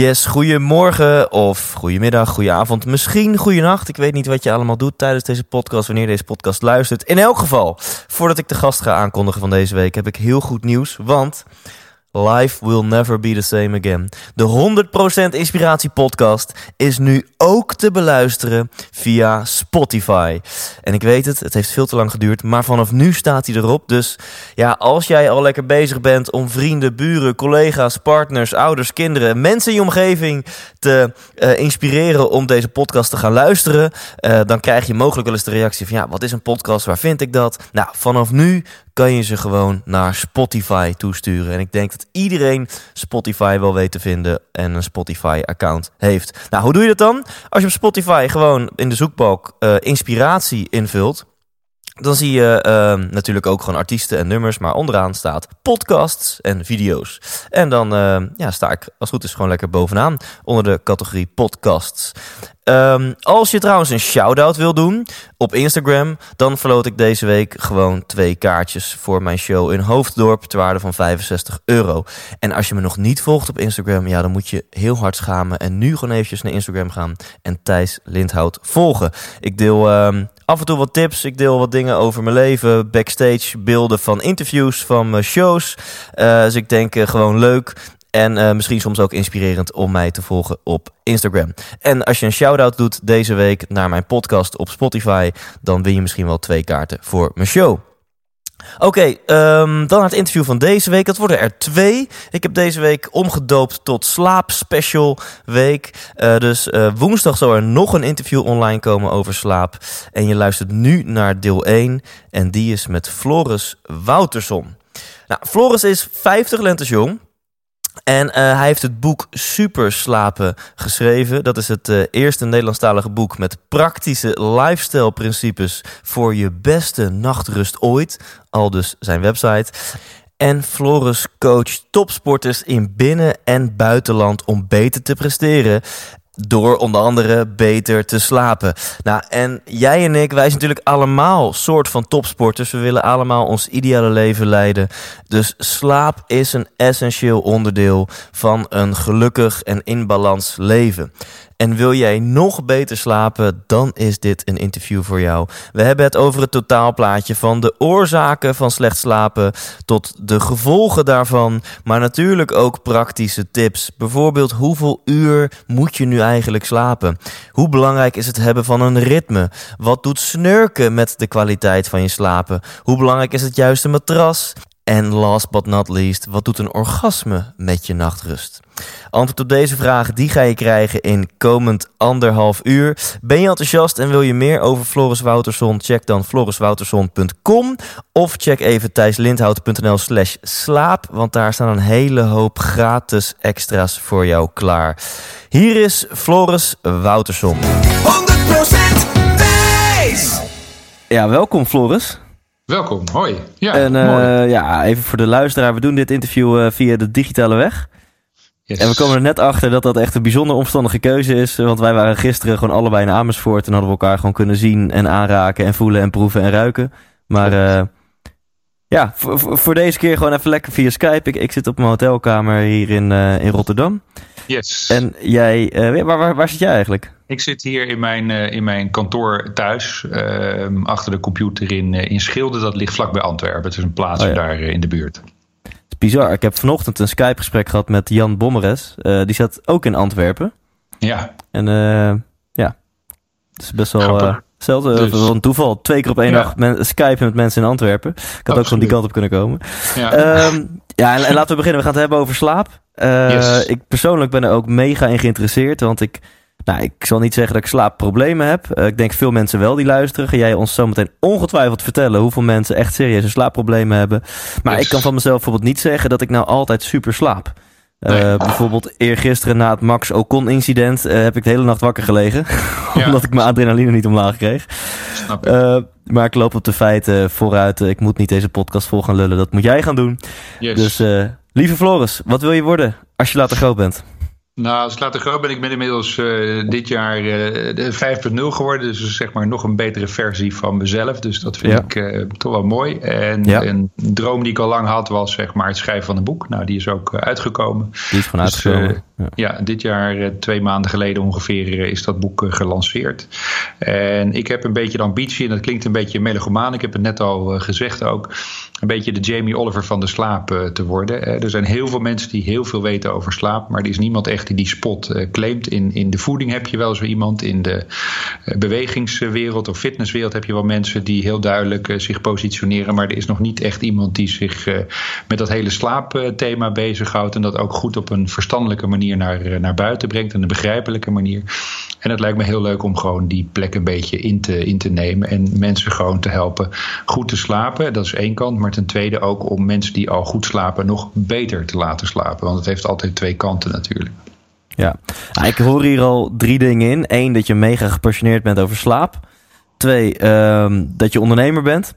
Yes, goedemorgen of goedemiddag, goedenavond, misschien goedenacht. Ik weet niet wat je allemaal doet tijdens deze podcast, wanneer deze podcast luistert. In elk geval, voordat ik de gast ga aankondigen van deze week, heb ik heel goed nieuws, want... Life will never be the same again. De 100% Inspiratie Podcast is nu ook te beluisteren via Spotify. En ik weet het, het heeft veel te lang geduurd, maar vanaf nu staat hij erop. Dus ja, als jij al lekker bezig bent om vrienden, buren, collega's, partners, ouders, kinderen, mensen in je omgeving te eh, inspireren om deze podcast te gaan luisteren, eh, dan krijg je mogelijk wel eens de reactie van ja, wat is een podcast? Waar vind ik dat? Nou, vanaf nu kan je ze gewoon naar Spotify toesturen. En ik denk dat iedereen Spotify wel weet te vinden en een Spotify-account heeft. Nou, hoe doe je dat dan? Als je op Spotify gewoon in de zoekbalk eh, inspiratie invult. Dan zie je uh, natuurlijk ook gewoon artiesten en nummers, maar onderaan staat podcasts en video's. En dan uh, ja, sta ik als het goed is gewoon lekker bovenaan onder de categorie podcasts. Um, als je trouwens een shout-out wil doen op Instagram, dan verloot ik deze week gewoon twee kaartjes voor mijn show in Hoofddorp ter waarde van 65 euro. En als je me nog niet volgt op Instagram, ja, dan moet je heel hard schamen en nu gewoon eventjes naar Instagram gaan en Thijs Lindhout volgen. Ik deel af en toe wat tips, ik deel wat dingen over mijn leven, backstage beelden van interviews, van mijn shows. Uh, dus ik denk uh, gewoon leuk. En misschien soms ook inspirerend om mij te volgen op Instagram. En als je een shout-out doet deze week naar mijn podcast op Spotify, dan win je misschien wel twee kaarten voor mijn show. Oké, okay, um, dan het interview van deze week. Dat worden er twee. Ik heb deze week omgedoopt tot Slaap Special Week. Uh, dus uh, woensdag zal er nog een interview online komen over slaap. En je luistert nu naar deel 1. En die is met Floris Wouterson. Nou, Floris is 50 lentes jong. En uh, hij heeft het boek Super Slapen geschreven. Dat is het uh, eerste Nederlandstalige boek met praktische lifestyle principes voor je beste nachtrust ooit. Al dus zijn website. En Floris coacht topsporters in binnen- en buitenland om beter te presteren door onder andere beter te slapen. Nou, en jij en ik, wij zijn natuurlijk allemaal soort van topsporters. We willen allemaal ons ideale leven leiden. Dus slaap is een essentieel onderdeel van een gelukkig en in balans leven. En wil jij nog beter slapen, dan is dit een interview voor jou. We hebben het over het totaalplaatje van de oorzaken van slecht slapen tot de gevolgen daarvan, maar natuurlijk ook praktische tips. Bijvoorbeeld hoeveel uur moet je nu eigenlijk slapen? Hoe belangrijk is het hebben van een ritme? Wat doet snurken met de kwaliteit van je slapen? Hoe belangrijk is het juiste matras? En last but not least, wat doet een orgasme met je nachtrust? Antwoord op deze vraag die ga je krijgen in komend anderhalf uur. Ben je enthousiast en wil je meer over Floris Wouterson? Check dan floriswouterson.com of check even thijslindhout.nl slash slaap, want daar staan een hele hoop gratis extra's voor jou klaar. Hier is Floris Wouterson. 100% Thijs! Ja, welkom Floris. Welkom, hoi. Ja, en uh, ja, even voor de luisteraar, we doen dit interview uh, via de digitale weg. Yes. En we komen er net achter dat dat echt een bijzonder omstandige keuze is. Want wij waren gisteren gewoon allebei in Amersfoort en hadden we elkaar gewoon kunnen zien en aanraken en voelen en proeven en ruiken. Maar uh, ja, voor, voor deze keer gewoon even lekker via Skype. Ik, ik zit op mijn hotelkamer hier in, in Rotterdam. Yes. En jij, waar, waar, waar zit jij eigenlijk? Ik zit hier in mijn, in mijn kantoor thuis, uh, achter de computer in, in Schilde. Dat ligt vlakbij Antwerpen. Het is een plaatsje oh, ja. daar in de buurt. Bizar. Ik heb vanochtend een Skype-gesprek gehad met Jan Bommeres. die zat ook in Antwerpen. Ja. En ja, het is best wel... Hetzelfde, dus. een toeval. Twee keer op één ja. dag men, Skype met mensen in Antwerpen. Ik had Absoluut. ook van die kant op kunnen komen. Ja, um, ja en, en, laten we beginnen. We gaan het hebben over slaap. Uh, yes. Ik persoonlijk ben er ook mega in geïnteresseerd. Want ik Nou, ik zal niet zeggen dat ik slaapproblemen heb. Uh, ik denk veel mensen wel die luisteren. Ga jij ons zometeen ongetwijfeld vertellen hoeveel mensen echt serieuze slaapproblemen hebben. Maar ik kan van mezelf bijvoorbeeld niet zeggen dat ik nou altijd super slaap. Uh, nee. Bijvoorbeeld eergisteren na het Max Ocon incident uh, heb ik de hele nacht wakker gelegen. Ja. omdat ik mijn adrenaline niet omlaag kreeg. Snap ik. Uh, maar ik loop op de feiten vooruit. Ik moet niet deze podcast vol gaan lullen. Dat moet jij gaan doen. Yes. Dus lieve Floris, wat wil je worden als je later groot bent? Nou, als ik later groot ben, ik ben inmiddels uh, dit jaar uh, 5.0 geworden. Dus zeg maar nog een betere versie van mezelf. Dus dat vind Ja. ik uh, toch wel mooi. En Ja. een droom die ik al lang had was zeg maar het schrijven van een boek. Nou, die is ook uitgekomen. Die is gewoon Dus, uitgekomen. eh, Ja, dit jaar, eh, twee maanden geleden ongeveer, eh, is dat boek eh, gelanceerd. En ik heb een beetje de ambitie, en dat klinkt een beetje melogomaan. Ik heb het net al eh, gezegd ook. Een beetje de Jamie Oliver van de slaap eh, te worden. Er zijn heel veel mensen die heel veel weten over slaap. Maar er is niemand echt die die spot eh, claimt. In, in de voeding heb je wel zo iemand. In de eh, bewegingswereld of fitnesswereld heb je wel mensen die heel duidelijk zich positioneren. Maar er is nog niet echt iemand die zich met dat hele slaapthema bezighoudt. En dat ook goed op een verstandelijke manier naar, naar buiten brengt. En een begrijpelijke manier. En het lijkt me heel leuk om gewoon die plek een beetje in te, in te nemen. En mensen gewoon te helpen goed te slapen. Dat is één kant. Maar ten tweede ook om mensen die al goed slapen nog beter te laten slapen. Want het heeft altijd twee kanten natuurlijk. Ja. Ah, ik hoor hier al drie dingen in. Eén, dat je mega gepassioneerd bent over slaap. Twee, ehm, dat je ondernemer bent.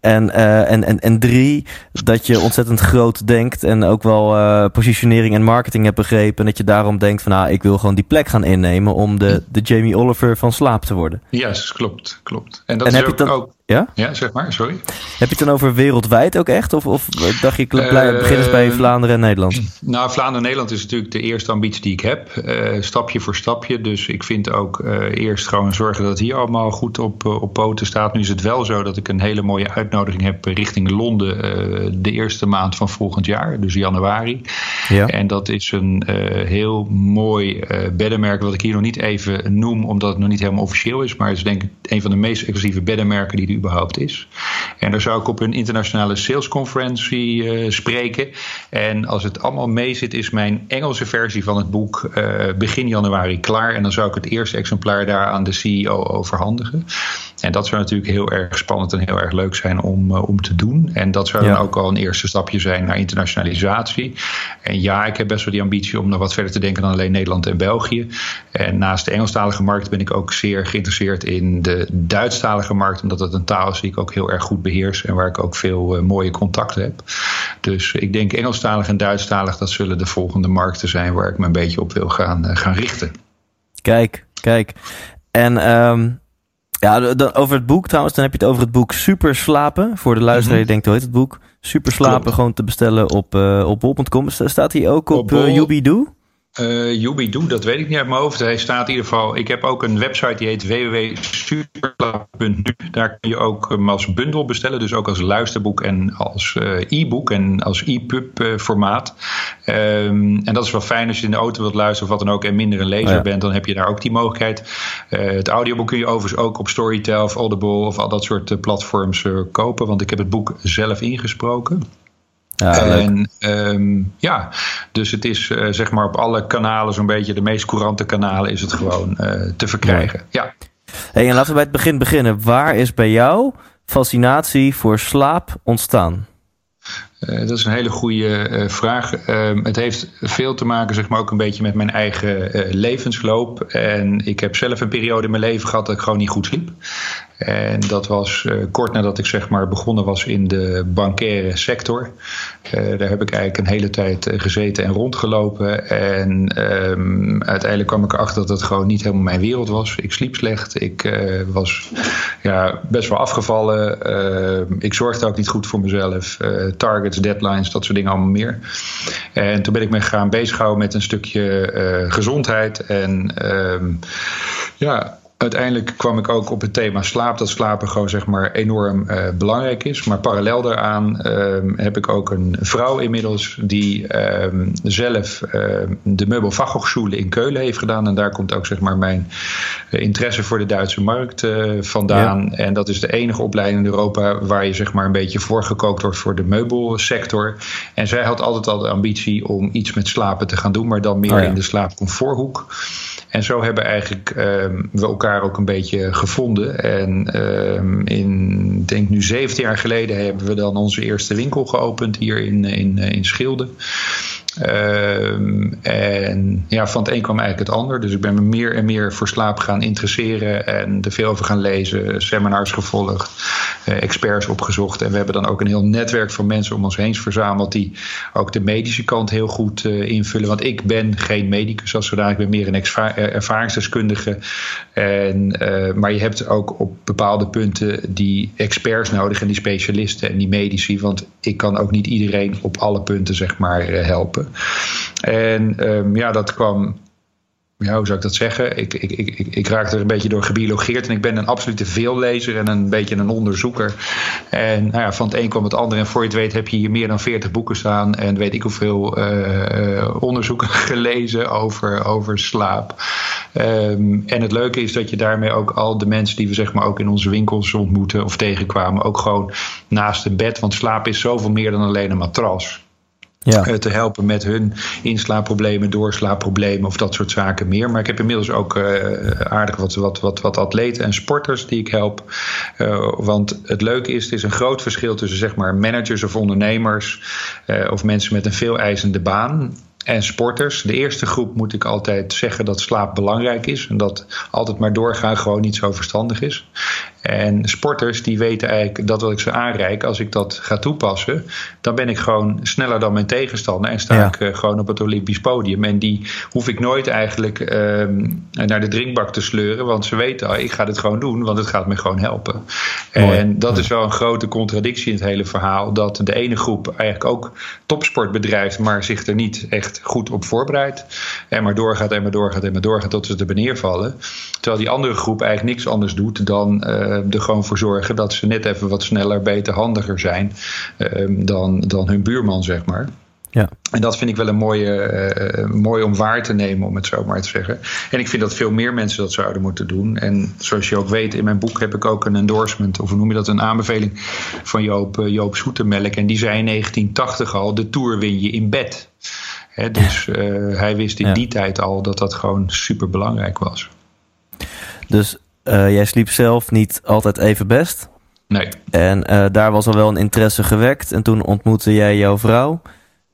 En, eh, en, en, en drie, dat je ontzettend groot denkt en ook wel eh, positionering en marketing hebt begrepen. En dat je daarom denkt van, nou, ik wil gewoon die plek gaan innemen om de, de Jamie Oliver van slaap te worden. Ja, yes, klopt, klopt. En dat En is heb je ook, het dan- ook... Ja? Ja, zeg maar, sorry. Heb je het dan over wereldwijd ook echt? Of, of dacht je, blij, begin eens bij Eh, Vlaanderen en Nederland? Nou, Vlaanderen-Nederland is natuurlijk de eerste ambitie die ik heb. eh, stapje voor stapje. Dus ik vind ook eh, eerst gewoon zorgen dat het hier allemaal goed op, op poten staat. Nu is het wel zo dat ik een hele mooie uitnodiging heb richting Londen. de eerste maand van volgend jaar, dus januari. Ja. En dat is een heel mooi beddenmerk, wat ik hier nog niet even noem, omdat het nog niet helemaal officieel is. Maar het is denk ik een van de meest exclusieve beddenmerken die er überhaupt is. En daar zou ik op een internationale salesconferentie eh, spreken. En als het allemaal mee zit, is mijn Engelse versie van het boek eh, begin januari klaar. En dan zou ik het eerste exemplaar daar aan de CEO overhandigen. En dat zou natuurlijk heel erg spannend en heel erg leuk zijn om, eh, om te doen. En dat zou Ja. dan ook al een eerste stapje zijn naar internationalisatie. En ja, ik heb best wel die ambitie om nog wat verder te denken dan alleen Nederland en België. En naast de Engelstalige markt ben ik ook zeer geïnteresseerd in de Duitsstalige markt. Omdat het een taal is die ik ook heel erg goed beheers en waar ik ook veel eh, mooie contacten heb. Dus ik denk Engelstalig en Duitsstalig, dat zullen de volgende markten zijn waar ik me een beetje op wil gaan, eh, gaan richten. Kijk, kijk. En ehm, ja, dan over het boek trouwens, dan heb je het over het boek Super Slapen. Voor de luisteraar die denkt, hoe heet het boek? Super Slapen, Klopt. gewoon te bestellen op, eh op bol.com. Sta- Staat hij ook op, Op bol. Uh, Yubidoe, dat weet ik niet uit mijn hoofd. Hij staat in ieder geval. Ik heb ook een website die heet www.superklap.nu. Daar kun je ook hem als bundel bestellen. Dus ook als luisterboek en als eh, e-book en als e-pub eh, formaat. Um, en dat is wel fijn als je in de auto wilt luisteren of wat dan ook en minder een lezer Oh ja. bent. Dan heb je daar ook die mogelijkheid. Het audioboek kun je overigens ook op Storytel of Audible of al dat soort platforms kopen. Want ik heb het boek zelf ingesproken. Ja, en um, ja, dus het is uh, zeg maar op alle kanalen, zo'n beetje de meest courante kanalen, is het gewoon uh, te verkrijgen. Ja. Hey, en laten we bij het begin beginnen. Waar is bij jou fascinatie voor slaap ontstaan? Uh, dat is een hele goede uh, vraag. Uh, het heeft veel te maken, zeg maar, ook een beetje met mijn eigen eh, levensloop. En ik heb zelf een periode in mijn leven gehad dat ik gewoon niet goed sliep. En dat was uh, kort nadat ik zeg maar begonnen was in de bankaire sector. Uh, daar heb ik eigenlijk een hele tijd uh, gezeten en rondgelopen. En um, uiteindelijk kwam ik erachter dat het gewoon niet helemaal mijn wereld was. Ik sliep slecht. Ik was ja, best wel afgevallen. Uh, ik zorgde ook niet goed voor mezelf. Targets, deadlines, dat soort dingen allemaal meer. En toen ben ik me gaan bezighouden met een stukje gezondheid. En um, ja uiteindelijk kwam ik ook op het thema slaap. Dat slapen gewoon zeg maar enorm uh, belangrijk is. Maar parallel daaraan um, heb ik ook een vrouw inmiddels die um, zelf uh, de Meubelfachhochschule in Keulen heeft gedaan. En daar komt ook zeg maar mijn uh, interesse voor de Duitse markt vandaan. Ja. En dat is de enige opleiding in Europa waar je zeg maar een beetje voorgekookt wordt voor de meubelsector. En zij had altijd al de ambitie om iets met slapen te gaan doen, maar dan meer oh ja. in de slaapcomforthoek. En zo hebben eigenlijk we elkaar ook een beetje gevonden. En um, in, denk nu 17 jaar geleden hebben we dan onze eerste winkel geopend hier in, in, in Schilde. Um, en ja, van het een kwam eigenlijk het ander. Dus ik ben me meer en meer voor slaap gaan interesseren en er veel over gaan lezen, seminars gevolgd, uh, experts opgezocht. En we hebben dan ook een heel netwerk van mensen om ons heen verzameld die ook de medische kant heel goed uh, invullen. Want ik ben geen medicus als zodanig, ik ben meer een ervaringsdeskundige. En, maar je hebt ook op bepaalde punten die experts nodig en die specialisten en die medici. Want ik kan ook niet iedereen op alle punten zeg maar helpen. En um, ja, dat kwam ja, hoe zou ik dat zeggen? Ik, ik, ik, ik raakte er een beetje door gebiologeerd. En ik ben een absolute veellezer en een beetje een onderzoeker. En nou ja, van het een kwam het ander. En voor je het weet heb je hier meer dan 40 boeken staan. En weet ik hoeveel uh, onderzoeken gelezen over, over slaap. Um, en het leuke is dat je daarmee ook al de mensen die we zeg maar ook in onze winkels ontmoeten of tegenkwamen. Ook gewoon naast een bed. Want slaap is zoveel meer dan alleen een matras ja. te helpen met hun inslaapproblemen, doorslaapproblemen of dat soort zaken meer. Maar ik heb inmiddels ook uh, aardig wat, wat, wat, wat atleten en sporters die ik help. Uh, want het leuke is, het is een groot verschil tussen zeg maar managers of ondernemers of mensen met een veel eisende baan en sporters. De eerste groep moet ik altijd zeggen dat slaap belangrijk is. En dat altijd maar doorgaan gewoon niet zo verstandig is. En sporters die weten eigenlijk dat wat ik ze aanreik, als ik dat ga toepassen, dan ben ik gewoon sneller dan mijn tegenstander en sta ja. ik uh, gewoon op het Olympisch podium. En die hoef ik nooit eigenlijk uh, naar de drinkbak te sleuren, want ze weten, oh, ik ga dit gewoon doen, want het gaat me gewoon helpen. Mooi. En dat is wel een grote contradictie in het hele verhaal, dat de ene groep eigenlijk ook topsport bedrijft, maar zich er niet echt goed op voorbereidt. En maar doorgaat en maar doorgaat en maar doorgaat tot ze er neervallen. Terwijl die andere groep eigenlijk niks anders doet dan uh, er gewoon voor zorgen dat ze net even wat sneller, beter, handiger zijn uh, dan, dan hun buurman, zeg maar. Ja. En dat vind ik wel een mooie, uh, mooi om waar te nemen, om het zo maar te zeggen. En ik vind dat veel meer mensen dat zouden moeten doen. En zoals je ook weet, in mijn boek heb ik ook een endorsement, of hoe noem je dat, een aanbeveling van Joop, uh, Joop Zoetemelk. En die zei in 1980 al: de tour win je in bed. Hè, dus uh, hij wist in ja. die tijd al dat dat gewoon super belangrijk was. Dus uh, jij sliep zelf niet altijd even best. Nee. En uh, daar was al wel een interesse gewekt. En toen ontmoette jij jouw vrouw.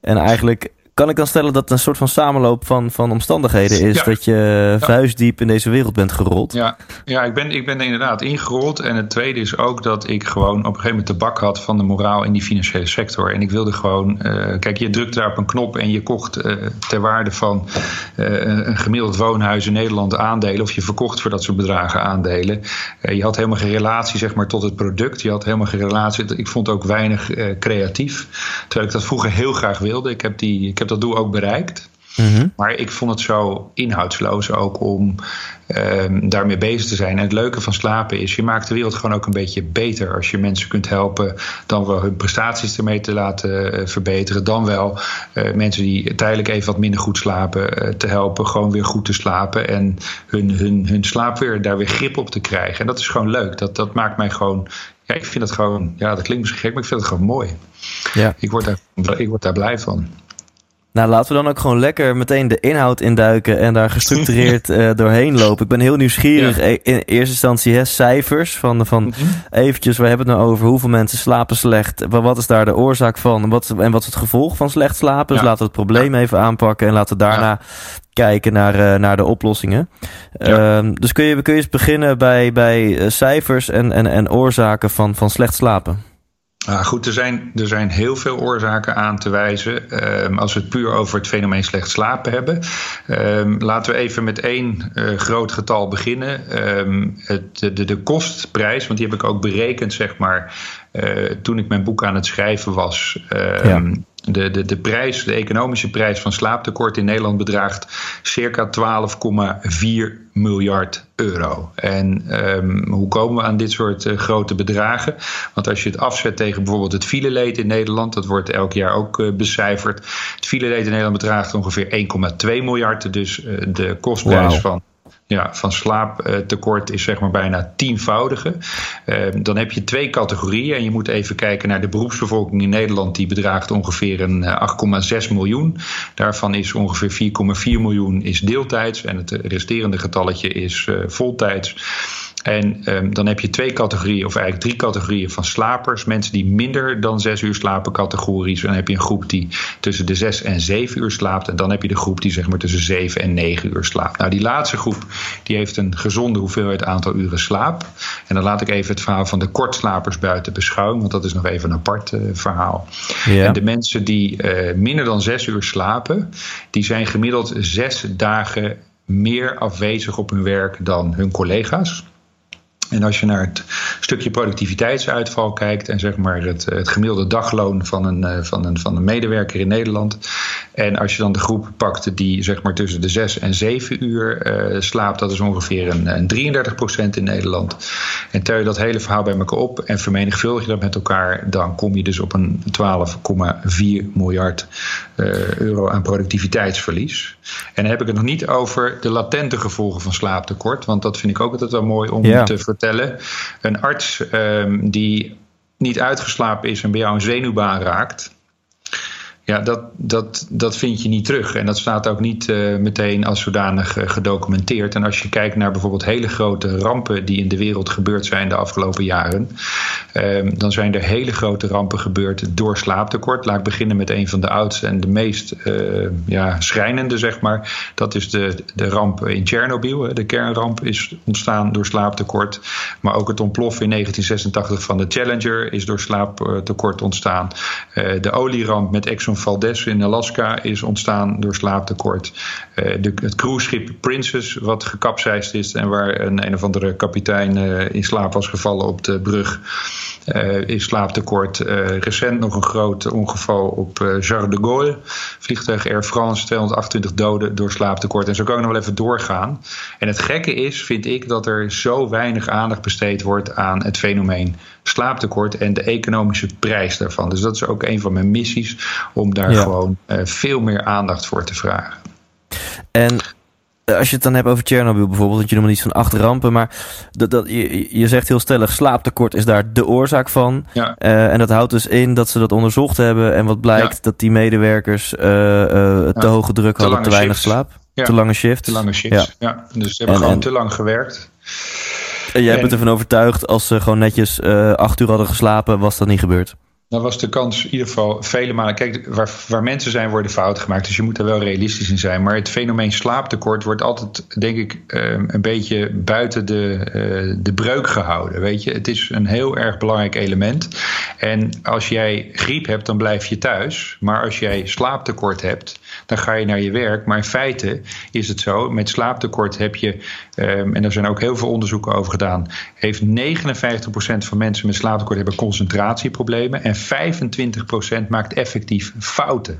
En eigenlijk kan ik dan stellen dat het een soort van samenloop van, van omstandigheden is. Ja. Dat je ja. vuistdiep in deze wereld bent gerold. Ja, ja ik, ben, ik ben inderdaad ingerold. En het tweede is ook dat ik gewoon op een gegeven moment de bak had van de moraal in die financiële sector. En ik wilde gewoon. Uh, kijk, je drukt daar op een knop en je kocht uh, ter waarde van uh, een gemiddeld woonhuis in Nederland aandelen. Of je verkocht voor dat soort bedragen aandelen. je had helemaal geen relatie zeg maar, tot het product. Je had helemaal geen relatie. Ik vond ook weinig creatief. Terwijl ik dat vroeger heel graag wilde. Ik heb die. Ik heb dat doel ook bereikt. Mm -hmm. Maar ik vond het zo inhoudsloos ook om um, daarmee bezig te zijn. En het leuke van slapen is, je maakt de wereld gewoon ook een beetje beter. Als je mensen kunt helpen, dan wel hun prestaties ermee te laten uh, verbeteren. Dan wel uh, mensen die tijdelijk even wat minder goed slapen, uh, te helpen gewoon weer goed te slapen. En hun, hun, hun slaap weer, daar weer grip op te krijgen. En dat is gewoon leuk. Dat, dat maakt mij gewoon ja, ik vind het gewoon, ja, dat klinkt misschien gek, maar ik vind het gewoon mooi. Ja. Ik, word daar, ik word daar blij van. Nou, laten we dan ook gewoon lekker meteen de inhoud induiken en daar gestructureerd uh, doorheen lopen. Ik ben heel nieuwsgierig. Ja. In eerste instantie hè, cijfers van, van mm -hmm. eventjes, we hebben het nou over hoeveel mensen slapen slecht. Wat is daar de oorzaak van en wat, en wat is het gevolg van slecht slapen? Ja. Dus laten we het probleem even aanpakken en laten we daarna kijken naar, uh, naar de oplossingen. Uh, dus kun je, kun je eens beginnen bij, bij uh, cijfers en, en, en oorzaken van, van slecht slapen? Ah, goed, er zijn, er zijn heel veel oorzaken aan te wijzen. Um, als we het puur over het fenomeen slecht slapen hebben. Um, laten we even met één uh, groot getal beginnen. Um, het, de, de kostprijs, want die heb ik ook berekend, zeg maar, uh, toen ik mijn boek aan het schrijven was. Ja. De, de, de prijs, de economische prijs van slaaptekort in Nederland bedraagt circa 12,4 miljard euro. En um, hoe komen we aan dit soort uh, grote bedragen? Want als je het afzet tegen bijvoorbeeld het fileleed in Nederland, dat wordt elk jaar ook uh, becijferd. Het fileleed in Nederland bedraagt ongeveer 1,2 miljard. Dus uh, de kostprijs wow. van ja, van slaaptekort is zeg maar bijna tienvoudige. Uh, dan heb je twee categorieën en je moet even kijken naar de beroepsbevolking in Nederland. Die bedraagt ongeveer een 8,6 miljoen. Daarvan is ongeveer 4,4 miljoen is deeltijds en het resterende getalletje is uh, voltijds. En um, dan heb je twee categorieën, of eigenlijk drie categorieën van slapers. Mensen die minder dan zes uur slapen, categorisch. Dan heb je een groep die tussen de zes en zeven uur slaapt. En dan heb je de groep die zeg maar tussen zeven en negen uur slaapt. Nou, die laatste groep die heeft een gezonde hoeveelheid aantal uren slaap. En dan laat ik even het verhaal van de kortslapers buiten beschouwing. Want dat is nog even een apart uh, verhaal. Ja. En de mensen die uh, minder dan zes uur slapen, die zijn gemiddeld zes dagen meer afwezig op hun werk dan hun collega's. En als je naar het stukje productiviteitsuitval kijkt en zeg maar het, het gemiddelde dagloon van een, van, een, van een medewerker in Nederland. En als je dan de groep pakt die zeg maar tussen de 6 en 7 uur uh, slaapt, dat is ongeveer een, een 33 procent in Nederland. En tel je dat hele verhaal bij elkaar op en vermenigvuldig je dat met elkaar, dan kom je dus op een 12,4 miljard uh, euro aan productiviteitsverlies. En dan heb ik het nog niet over de latente gevolgen van slaaptekort, want dat vind ik ook altijd wel mooi om ja. te vertellen. Een arts um, die niet uitgeslapen is en bij jou een zenuwbaan raakt. Ja, dat, dat, dat vind je niet terug. En dat staat ook niet uh, meteen als zodanig uh, gedocumenteerd. En als je kijkt naar bijvoorbeeld hele grote rampen die in de wereld gebeurd zijn de afgelopen jaren. Uh, dan zijn er hele grote rampen gebeurd door slaaptekort. Laat ik beginnen met een van de oudste en de meest ja, schrijnende, zeg maar. Dat is de, de ramp in Tsjernobyl. De kernramp is ontstaan door slaaptekort. Maar ook het ontploffen in 1986 van de Challenger is door slaaptekort ontstaan. de olieramp met Exxon Valdez in Alaska is ontstaan door slaaptekort. Uh, de, het cruiseschip Princess, wat gekapseist is en waar een een of andere kapitein uh, in slaap was gevallen op de brug, uh, is slaaptekort. recent nog een groot ongeval op Charles de Gaulle, vliegtuig Air France, 228 doden door slaaptekort. En zo kan ik nog wel even doorgaan. En het gekke is, vind ik, dat er zo weinig aandacht besteed wordt aan het fenomeen slaaptekort en de economische prijs daarvan. Dus dat is ook een van mijn missies om daar ja. gewoon uh, veel meer aandacht voor te vragen. En als je het dan hebt over Tsjernobyl bijvoorbeeld, dat je noemt iets van acht rampen, maar dat, dat, je, je zegt heel stellig, slaaptekort is daar de oorzaak van. Ja. Uh, en dat houdt dus in dat ze dat onderzocht hebben en wat blijkt, ja. dat die medewerkers uh, uh, te hoge druk te hadden, te weinig shifts. slaap. Te lange shifts. Te lange shifts, ja. Dus ze hebben en, gewoon en, te lang gewerkt. En jij bent ervan overtuigd, als ze gewoon netjes acht uur hadden geslapen, was dat niet gebeurd? Dan was de kans in ieder geval vele malen. Kijk, waar, waar mensen zijn, worden fouten gemaakt. Dus je moet er wel realistisch in zijn. Maar het fenomeen slaaptekort wordt altijd, denk ik, een beetje buiten de, de breuk gehouden. Weet je, het is een heel erg belangrijk element. En als jij griep hebt, dan blijf je thuis. Maar als jij slaaptekort hebt, dan ga je naar je werk. Maar in feite is het zo, met slaaptekort heb je, en daar zijn ook heel veel onderzoeken over gedaan, heeft 59% van mensen met slaaptekort hebben concentratieproblemen. En 25% maakt effectief fouten.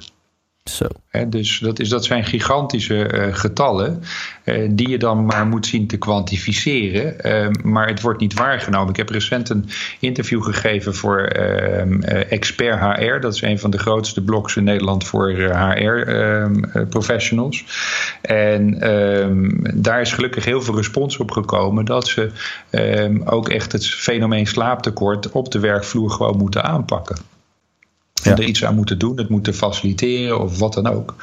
Zo. Dus dat, is, dat zijn gigantische uh, getallen uh, die je dan maar moet zien te kwantificeren. Uh, maar het wordt niet waargenomen. Ik heb recent een interview gegeven voor ehm, Expert HR. Dat is een van de grootste blogs in Nederland voor HR-professionals. en ehm, daar is gelukkig heel veel respons op gekomen dat ze ehm, ook echt het fenomeen slaaptekort op de werkvloer gewoon moeten aanpakken ja. er iets aan moeten doen, het moeten faciliteren of wat dan ook.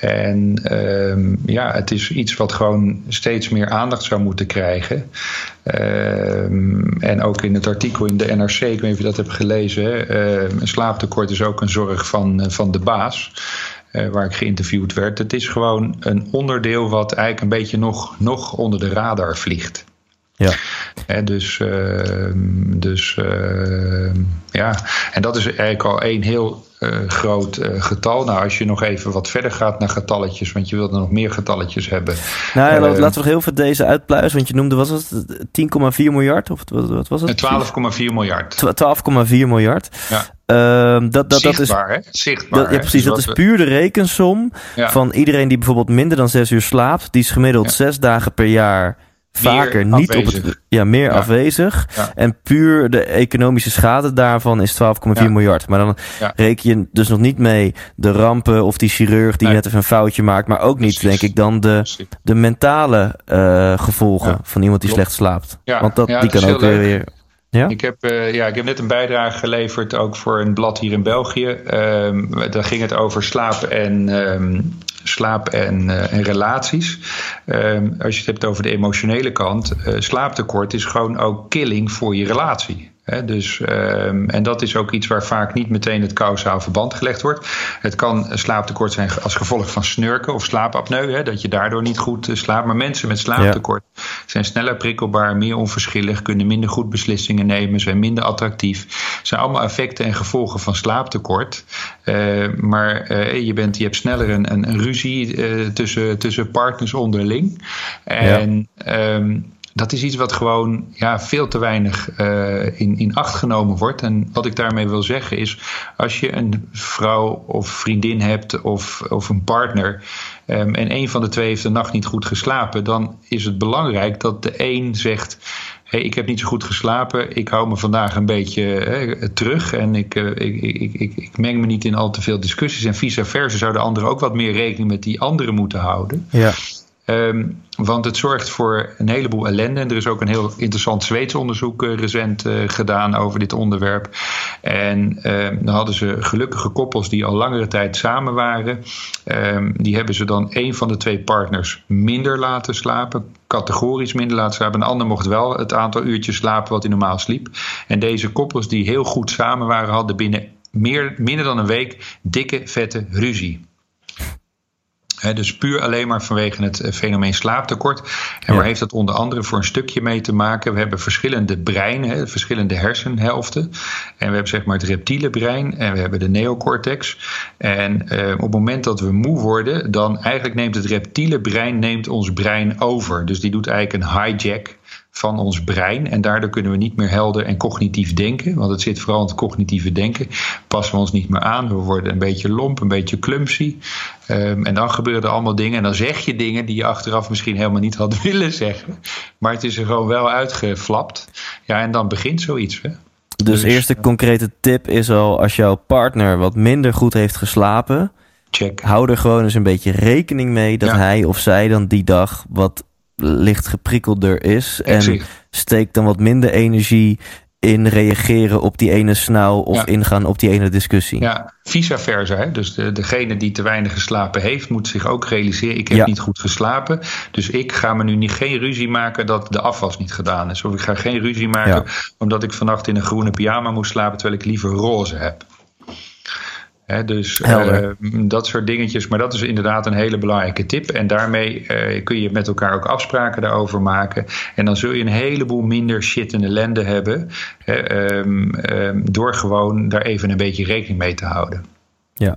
En um, ja, het is iets wat gewoon steeds meer aandacht zou moeten krijgen. Um, en ook in het artikel in de NRC, ik weet niet of je dat hebt gelezen, een slaaptekort is ook een zorg van, van de baas. Uh, waar ik geïnterviewd werd. Het is gewoon een onderdeel wat eigenlijk een beetje nog, nog onder de radar vliegt. Ja. He, dus uh, dus uh, ja, en dat is eigenlijk al één heel uh, groot getal. Nou, als je nog even wat verder gaat naar getalletjes, want je wilt er nog meer getalletjes hebben. Nou, ja, laten we nog heel veel deze uitpluizen, want je noemde, was het 10,4 miljard? Of wat, wat was het? 12,4 miljard. 12,4 miljard. Ja. Ehm, dat, dat, dat is, Zichtbaar, hè? Zichtbaar. dat, ja, precies. Dus Dat is puur de rekensom Ja. van iedereen die bijvoorbeeld minder dan zes uur slaapt. Die is gemiddeld Ja. zes dagen per jaar vaker niet op het... Ja, meer Ja. afwezig. Ja. En puur de economische schade daarvan is 12,4 Ja. miljard. Maar dan reken je dus nog niet mee de rampen of die chirurg die Nee. net even een foutje maakt. Maar ook niet, Precies. denk ik, dan de, de mentale eh, gevolgen van iemand die Klopt. slecht slaapt. Ja. Want dat, die dat kan ook weer... weer ja? Ik heb, eh, ja, ik heb net een bijdrage geleverd, ook voor een blad hier in België. Ehm, daar ging het over slaap en, ehm, slaap en, eh, relaties. Ehm, als je het hebt over de emotionele kant, eh, slaaptekort is gewoon ook killing voor je relatie. Dus, ehm, en dat is ook iets waar vaak niet meteen het kausaal verband gelegd wordt. Het kan slaaptekort zijn als gevolg van snurken of slaapapneu, dat je daardoor niet goed eh, slaapt. Maar mensen met slaaptekort zijn sneller prikkelbaar, meer onverschillig, kunnen minder goed beslissingen nemen, zijn minder attractief. zijn allemaal effecten en gevolgen van slaaptekort. Eh, maar eh, je, bent, je hebt sneller een, een, een ruzie tussen, tussen partners onderling. En ehm, dat is iets wat gewoon ja, veel te weinig eh, in, in acht genomen wordt. En wat ik daarmee wil zeggen is, als je een vrouw of vriendin hebt of, of een partner. ehm, en een van de twee heeft de nacht niet goed geslapen, dan is het belangrijk dat de een zegt. Hey, ik heb niet zo goed geslapen. Ik hou me vandaag een beetje terug. En ik, eh, ik, ik, ik, ik meng me niet in al te veel discussies. En vice versa zou de ander ook wat meer rekening met die andere moeten houden. Ja. Ehm, want het zorgt voor een heleboel ellende. En er is ook een heel interessant Zweeds onderzoek eh, recent eh, gedaan over dit onderwerp. En ehm, dan hadden ze gelukkige koppels die al langere tijd samen waren. Ehm, die hebben ze dan een van de twee partners minder laten slapen. Categorisch minder laten slapen. Een ander mocht wel het aantal uurtjes slapen wat hij normaal sliep. En deze koppels die heel goed samen waren, hadden binnen meer, minder dan een week dikke, vette ruzie. Hè, dus puur alleen maar vanwege het eh, fenomeen slaaptekort. En Ja. waar heeft dat onder andere voor een stukje mee te maken? We hebben verschillende breinen, hè, verschillende hersenhelften. En we hebben zeg maar het reptiele brein en we hebben de neocortex. En eh, op het moment dat we moe worden, dan eigenlijk neemt het reptiele brein neemt ons brein over. Dus die doet eigenlijk een hijack van ons brein. En daardoor kunnen we niet meer helder en cognitief denken. Want het zit vooral in het cognitieve denken. Passen we ons niet meer aan. We worden een beetje lomp, een beetje clumsy. Ehm, en dan gebeuren er allemaal dingen. En dan zeg je dingen die je achteraf misschien helemaal niet had willen zeggen. Maar het is er gewoon wel uitgeflapt. Ja, en dan begint zoiets. Hè? Dus, Dus, eerste concrete tip is al, als jouw partner wat minder goed heeft geslapen, Check. hou er gewoon eens een beetje rekening mee dat Ja. hij of zij dan die dag wat licht geprikkelder is. En Exact. steek dan wat minder energie in reageren op die ene snauw of Ja. ingaan op die ene discussie. Ja, vice versa. Hè? Dus de, degene die te weinig geslapen heeft, moet zich ook realiseren: ik heb Ja. niet goed geslapen. Dus ik ga me nu niet, geen ruzie maken dat de afwas niet gedaan is. Of ik ga geen ruzie maken omdat ik vannacht in een groene pyjama moest slapen terwijl ik liever roze heb. Dus eh, dat soort dingetjes. Maar dat is inderdaad een hele belangrijke tip. En daarmee eh, kun je met elkaar ook afspraken daarover maken. En dan zul je een heleboel minder shit en ellende hebben. ehm, ehm, door gewoon daar even een beetje rekening mee te houden. Ja.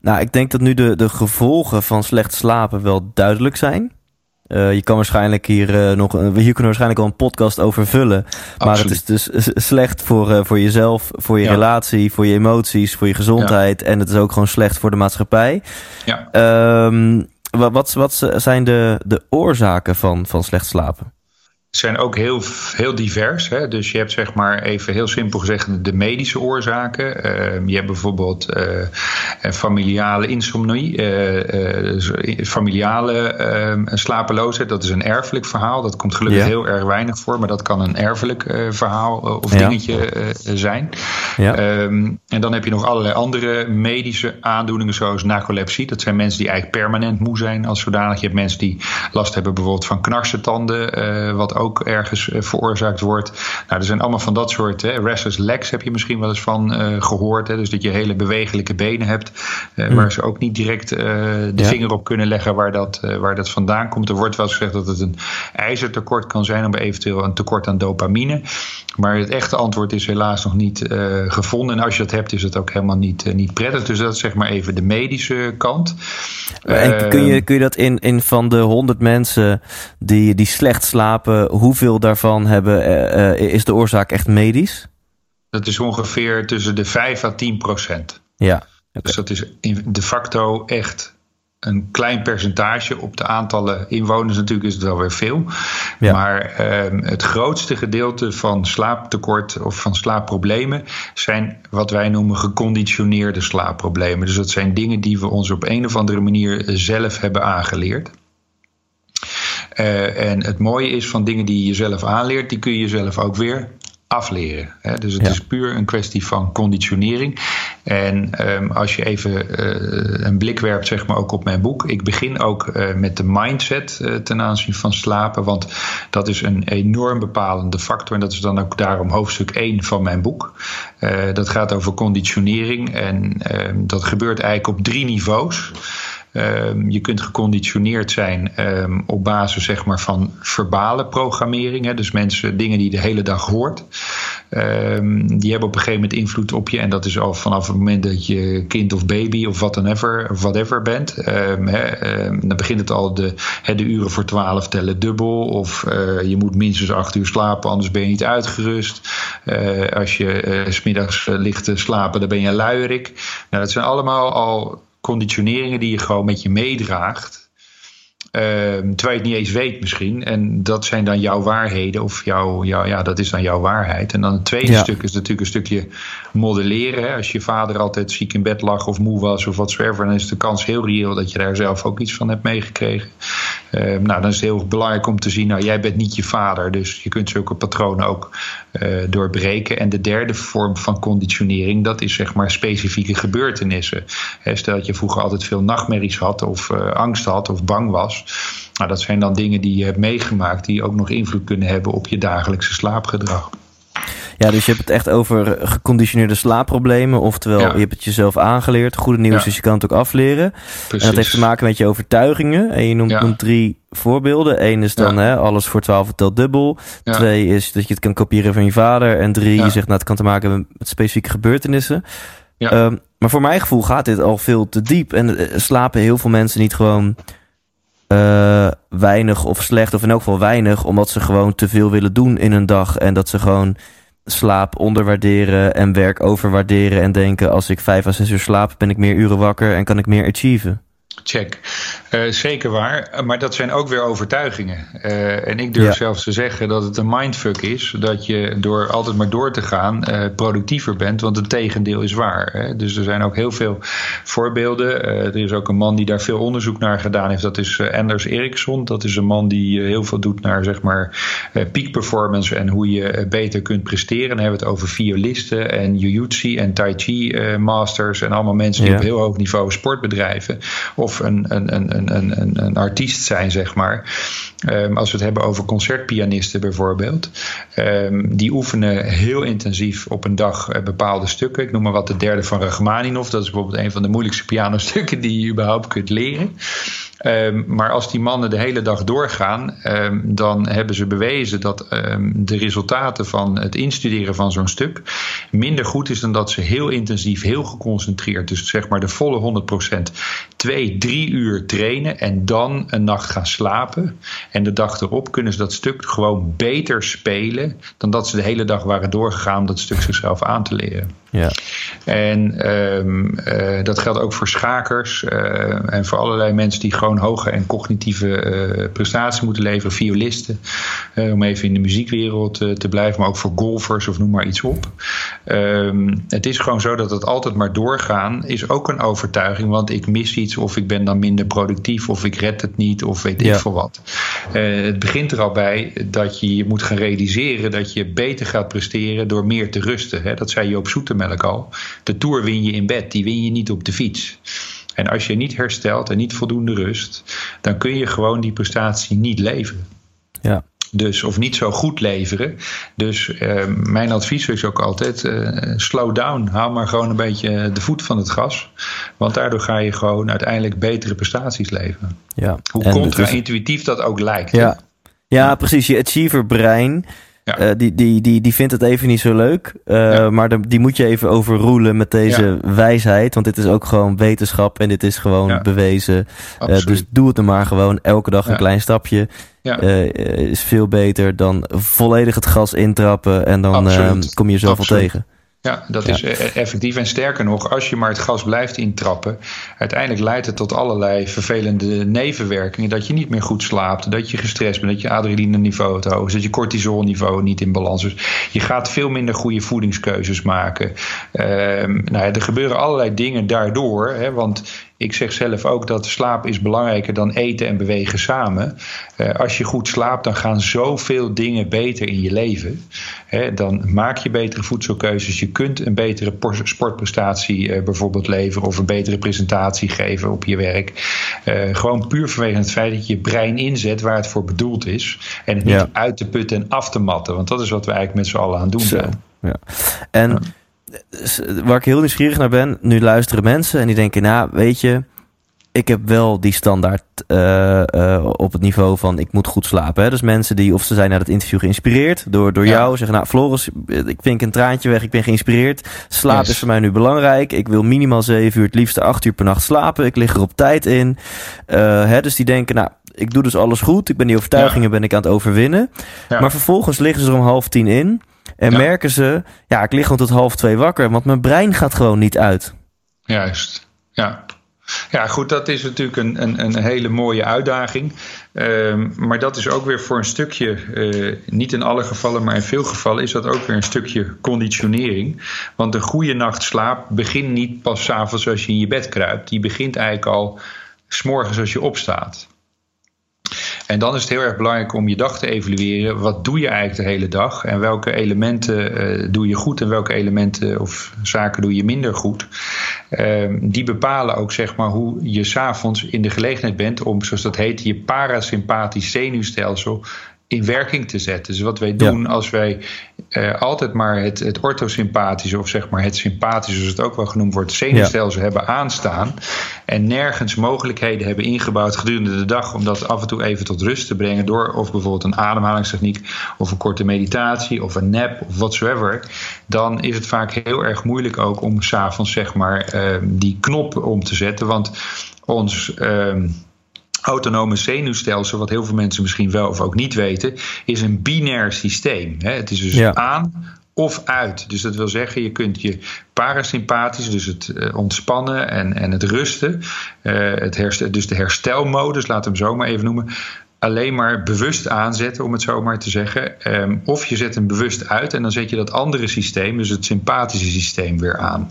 Nou, ik denk dat nu de, de gevolgen van slecht slapen wel duidelijk zijn. Eh, je kan waarschijnlijk hier eh, nog een, hier kunnen we waarschijnlijk al een podcast over vullen. Maar het is dus slecht voor, eh, voor jezelf, voor je Ja. relatie, voor je emoties, voor je gezondheid. En het is ook gewoon slecht voor de maatschappij. Ja. Ehm, wa- wat, wat zijn de, de oorzaken van, van slecht slapen? Zijn ook heel, heel divers. Hè? Dus je hebt zeg maar even heel simpel gezegd de medische oorzaken. Ehm, je hebt bijvoorbeeld eh, familiale insomnie, eh, eh, familiale ehm, slapeloosheid. Dat is een erfelijk verhaal. Dat komt gelukkig Ja. heel erg weinig voor, maar dat kan een erfelijk verhaal of dingetje zijn. Ja. Ehm, en dan heb je nog allerlei andere medische aandoeningen, zoals narcolepsie. Dat zijn mensen die eigenlijk permanent moe zijn als zodanig. Je hebt mensen die last hebben bijvoorbeeld van knarsentanden, eh, wat ook ergens eh, veroorzaakt wordt. Nou, er zijn allemaal van dat soort. Hè. Restless legs heb je misschien wel eens van eh, gehoord. Hè. Dus dat je hele bewegelijke benen hebt, Mm. waar ze ook niet direct de Ja. vinger op kunnen leggen waar dat, waar dat vandaan komt. Er wordt wel eens gezegd dat het een ijzertekort kan zijn, of eventueel een tekort aan dopamine. Maar het echte antwoord is helaas nog niet eh, gevonden. En als je dat hebt, is het ook helemaal niet, eh, niet prettig. Dus dat is zeg maar even de medische kant. En kun je, Ehm, kun je dat in, in van de 100 mensen die, die slecht slapen, hoeveel daarvan hebben, eh, is de oorzaak echt medisch? Dat is ongeveer tussen de 5 à 10 procent. Ja. Dus dat is de facto echt een klein percentage. Op de aantallen inwoners natuurlijk is het wel weer veel. Ja. Maar ehm, het grootste gedeelte van slaaptekort of van slaapproblemen zijn wat wij noemen geconditioneerde slaapproblemen. Dus dat zijn dingen die we ons op een of andere manier zelf hebben aangeleerd. Uh, en het mooie is van dingen die je zelf aanleert, die kun je jezelf ook weer afleren. Hè? Dus het is puur een kwestie van conditionering. En um, als je even uh, een blik werpt, zeg maar, ook op mijn boek. Ik begin ook uh, met de mindset uh, ten aanzien van slapen. Want dat is een enorm bepalende factor. En dat is dan ook daarom hoofdstuk 1 van mijn boek. dat gaat over conditionering. En ehm, dat gebeurt eigenlijk op drie niveaus. Um, je kunt geconditioneerd zijn um, op basis zeg maar, van verbale programmering. Hè, dus mensen, dingen die je de hele dag hoort. Um, die hebben op een gegeven moment invloed op je. En dat is al vanaf het moment dat je kind of baby of wat dan ever, whatever bent. Dan begint het al de, de uren voor twaalf tellen dubbel. Of uh, je moet minstens acht uur slapen, anders ben je niet uitgerust. Uh, als je uh, smiddags ligt te slapen, dan ben je luierik. Nou, dat zijn allemaal al conditioneringen die je gewoon met je meedraagt. Um, terwijl je het niet eens weet misschien. En dat zijn dan jouw waarheden. Of jouw, jouw, ja, dat is dan jouw waarheid. En dan het tweede ja. stuk is natuurlijk een stukje modelleren. Hè. Als je vader altijd ziek in bed lag of moe was of wat. Dan is de kans heel reëel dat je daar zelf ook iets van hebt meegekregen. Um, nou, dan is het heel belangrijk om te zien. Nou, jij bent niet je vader. Dus je kunt zulke patronen ook uh, doorbreken. En de derde vorm van conditionering. Dat is zeg maar specifieke gebeurtenissen. Stel dat je vroeger altijd veel nachtmerries had. Of uh, angst had of bang was. Nou, dat zijn dan dingen die je hebt meegemaakt, die ook nog invloed kunnen hebben op je dagelijkse slaapgedrag. Ja, dus je hebt het echt over geconditioneerde slaapproblemen. Oftewel, ja. je hebt het jezelf aangeleerd. Goede nieuws ja. is, je kan het ook afleren. Precies. En dat heeft te maken met je overtuigingen. En je noemt, ja. noemt drie voorbeelden. Eén is dan hè, alles voor 12 telt dubbel. Twee is dat je het kan kopiëren van je vader. En drie, je zegt nou, het kan te maken hebben met specifieke gebeurtenissen. Um, maar voor mijn gevoel gaat dit al veel te diep. En uh, slapen heel veel mensen niet gewoon uh, weinig of slecht, of in elk geval weinig, omdat ze gewoon te veel willen doen in een dag. En dat ze gewoon slaap onderwaarderen en werk overwaarderen. En denken: als ik vijf à zes uur slaap, ben ik meer uren wakker en kan ik meer achieven. Check. Uh, zeker waar, maar dat zijn ook weer overtuigingen. Uh, en ik durf ja. zelfs te zeggen dat het een mindfuck is. Dat je door altijd maar door te gaan uh, productiever bent, want het tegendeel is waar. Hè? Dus er zijn ook heel veel voorbeelden. er is ook een man die daar veel onderzoek naar gedaan heeft. Dat is Anders Eriksson. Dat is een man die heel veel doet naar zeg maar peak performance en hoe je beter kunt presteren. Dan hebben we het over violisten en jujutsu en tai chi masters en allemaal mensen die ja. op heel hoog niveau sport bedrijven. Of een, een, een, een, een, een artiest zijn, zeg maar. Um, als we het hebben over concertpianisten bijvoorbeeld. Um, die oefenen heel intensief op een dag uh, bepaalde stukken. Ik noem maar wat de derde van Rachmaninoff. Dat is bijvoorbeeld een van de moeilijkste pianostukken die je überhaupt kunt leren. Um, maar als die mannen de hele dag doorgaan, dan hebben ze bewezen dat de resultaten van het instuderen van zo'n stuk minder goed is dan dat ze heel intensief, heel geconcentreerd, dus zeg maar de volle 100%, twee, drie uur trainen en dan een nacht gaan slapen. En de dag erop kunnen ze dat stuk gewoon beter spelen dan dat ze de hele dag waren doorgegaan om dat stuk zichzelf aan te leren. Ja. En um, uh, dat geldt ook voor schakers uh, en voor allerlei mensen die gewoon hoge en cognitieve uh, prestaties moeten leveren, violisten, om even in de muziekwereld te blijven, maar ook voor golfers of noem maar iets op. Um, het is gewoon zo dat het altijd maar doorgaan is ook een overtuiging, want ik mis iets of ik ben dan minder productief of ik red het niet of weet ja. ik veel wat. het begint er al bij dat je je moet gaan realiseren dat je beter gaat presteren door meer te rusten. Hè? Dat zei je op zoete melk al. De tour win je in bed, die win je niet op de fiets. En als je niet herstelt en niet voldoende rust, dan kun je gewoon die prestatie niet leveren. Dus, of niet zo goed leveren. Dus uh, mijn advies is ook altijd: uh, slow down. Haal maar gewoon een beetje de voet van het gas. Want daardoor ga je gewoon uiteindelijk betere prestaties leveren. Ja. Hoe contra-intuïtief dat ook lijkt. Ja. ja, precies. Je achiever brein. Ja. Uh, die, die, die, die vindt het even niet zo leuk. Uh, ja. Maar de, die moet je even overroelen met deze ja. wijsheid. Want dit is ook gewoon wetenschap en dit is gewoon bewezen. Uh, dus doe het er maar gewoon elke dag een klein stapje. is veel beter dan volledig het gas intrappen en dan kom je jezelf wel tegen. Ja, dat is e- effectief. En sterker nog, als je maar het gas blijft intrappen, uiteindelijk leidt het tot allerlei vervelende nevenwerkingen. Dat je niet meer goed slaapt, dat je gestrest bent, dat je adrenaline-niveau te hoog is, dat je cortisolniveau niet in balans is. Je gaat veel minder goede voedingskeuzes maken. Ehm, nou ja, er gebeuren allerlei dingen daardoor. Hè, want ik zeg zelf ook dat slaap is belangrijker dan eten en bewegen samen. Uh, als je goed slaapt, dan gaan zoveel dingen beter in je leven. dan maak je betere voedselkeuzes. Je kunt een betere sportprestatie uh, bijvoorbeeld leveren of een betere presentatie geven op je werk. Uh, gewoon puur vanwege het feit dat je je brein inzet waar het voor bedoeld is. En het niet ja. uit te putten en af te matten. Want dat is wat we eigenlijk met z'n allen aan het doen zijn. Ja. En waar ik heel nieuwsgierig naar ben, nu luisteren mensen en die denken, nou, weet je, ik heb wel die standaard uh, uh, op het niveau van ik moet goed slapen. Hè? Dus mensen die, of ze zijn naar het interview geïnspireerd door, door ja. jou, zeggen, nou, Floris, ik vink een traantje weg, ik ben geïnspireerd. Slaap yes. is voor mij nu belangrijk. Ik wil minimaal zeven uur, het liefste acht uur per nacht slapen. Ik lig er op tijd in. Uh, hè? Dus die denken, nou, ik doe dus alles goed. Ik ben die overtuigingen ja. ben ik aan het overwinnen. Ja. Maar vervolgens liggen ze er om half tien in. En ja. merken ze, ja, ik lig gewoon tot half twee wakker, want mijn brein gaat gewoon niet uit. Juist, ja. Ja, goed, dat is natuurlijk een, een, een hele mooie uitdaging. Um, maar dat is ook weer voor een stukje, uh, niet in alle gevallen, maar in veel gevallen is dat ook weer een stukje conditionering. Want een goede nacht slaap begint niet pas s'avonds als je in je bed kruipt. Die begint eigenlijk al s'morgens als je opstaat. En dan is het heel erg belangrijk om je dag te evalueren. Wat doe je eigenlijk de hele dag? En welke elementen uh, doe je goed en welke elementen of zaken doe je minder goed? Uh, die bepalen ook zeg maar, hoe je s'avonds in de gelegenheid bent om, zoals dat heet, je parasympathisch zenuwstelsel in werking te zetten. Dus wat wij doen ja. als wij uh, altijd maar het, het orthosympathische, of zeg maar het sympathische, zoals het ook wel genoemd wordt, zenuwstelsel ja. hebben aanstaan. En nergens mogelijkheden hebben ingebouwd gedurende de dag om dat af en toe even tot rust te brengen. Door of bijvoorbeeld een ademhalingstechniek, of een korte meditatie, of een nap, of whatsoever. Dan is het vaak heel erg moeilijk ook om s'avonds zeg maar uh, die knop om te zetten. Want ons. Uh, autonome zenuwstelsel, wat heel veel mensen misschien wel of ook niet weten, is een binair systeem. Het is dus ja. aan of uit. Dus dat wil zeggen, je kunt je parasympathisch, dus het uh, ontspannen en, en het rusten, uh, het herstel, dus de herstelmodus, laten we hem zo maar even noemen, alleen maar bewust aanzetten, om het zo maar te zeggen. Um, of je zet hem bewust uit en dan zet je dat andere systeem, dus het sympathische systeem, weer aan.